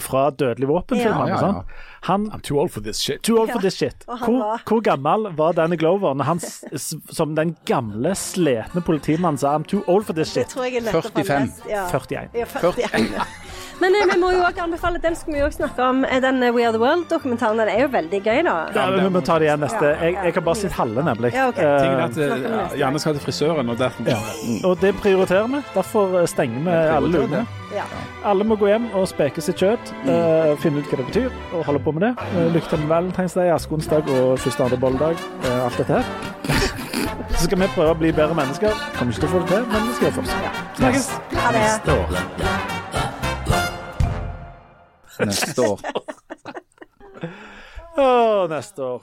fra Dødelig våpen-filmene? Ja, ja, ja. sant? Han I'm too old for this shit. Too old for this shit. Hvor, var- hvor gammel var Danny Glover når han som den gamle, sletne politimannen sa I'm too old for this Det shit? tror jeg er 45. Ja. 41. Ja, 41. Men eh, vi må jo også anbefale, den skal vi jo også snakke om, eh, den eh, We Are The World-dokumentaren. Den er jo veldig gøy, da. Ja, vi må ta det igjen neste. Jeg, jeg har bare sett halve, nemlig. Ja, ok. Tingen er at Janne skal til frisøren, og derfor ja. Og det prioriterer vi. Derfor stenger vi alle lukene. lunene. Ja. Alle må gå hjem og speke sitt kjøtt, eh, finne ut hva det betyr, og holde på med det. Uh, lykke til med valentinsdag, askeonsdag og første andre bolledag. Uh, alt dette her. Så skal vi prøve å bli bedre mennesker. Kommer ikke til å få det til, men vi skal gjøre det først. Snakkes. Ha det. Neste år. Å, neste år.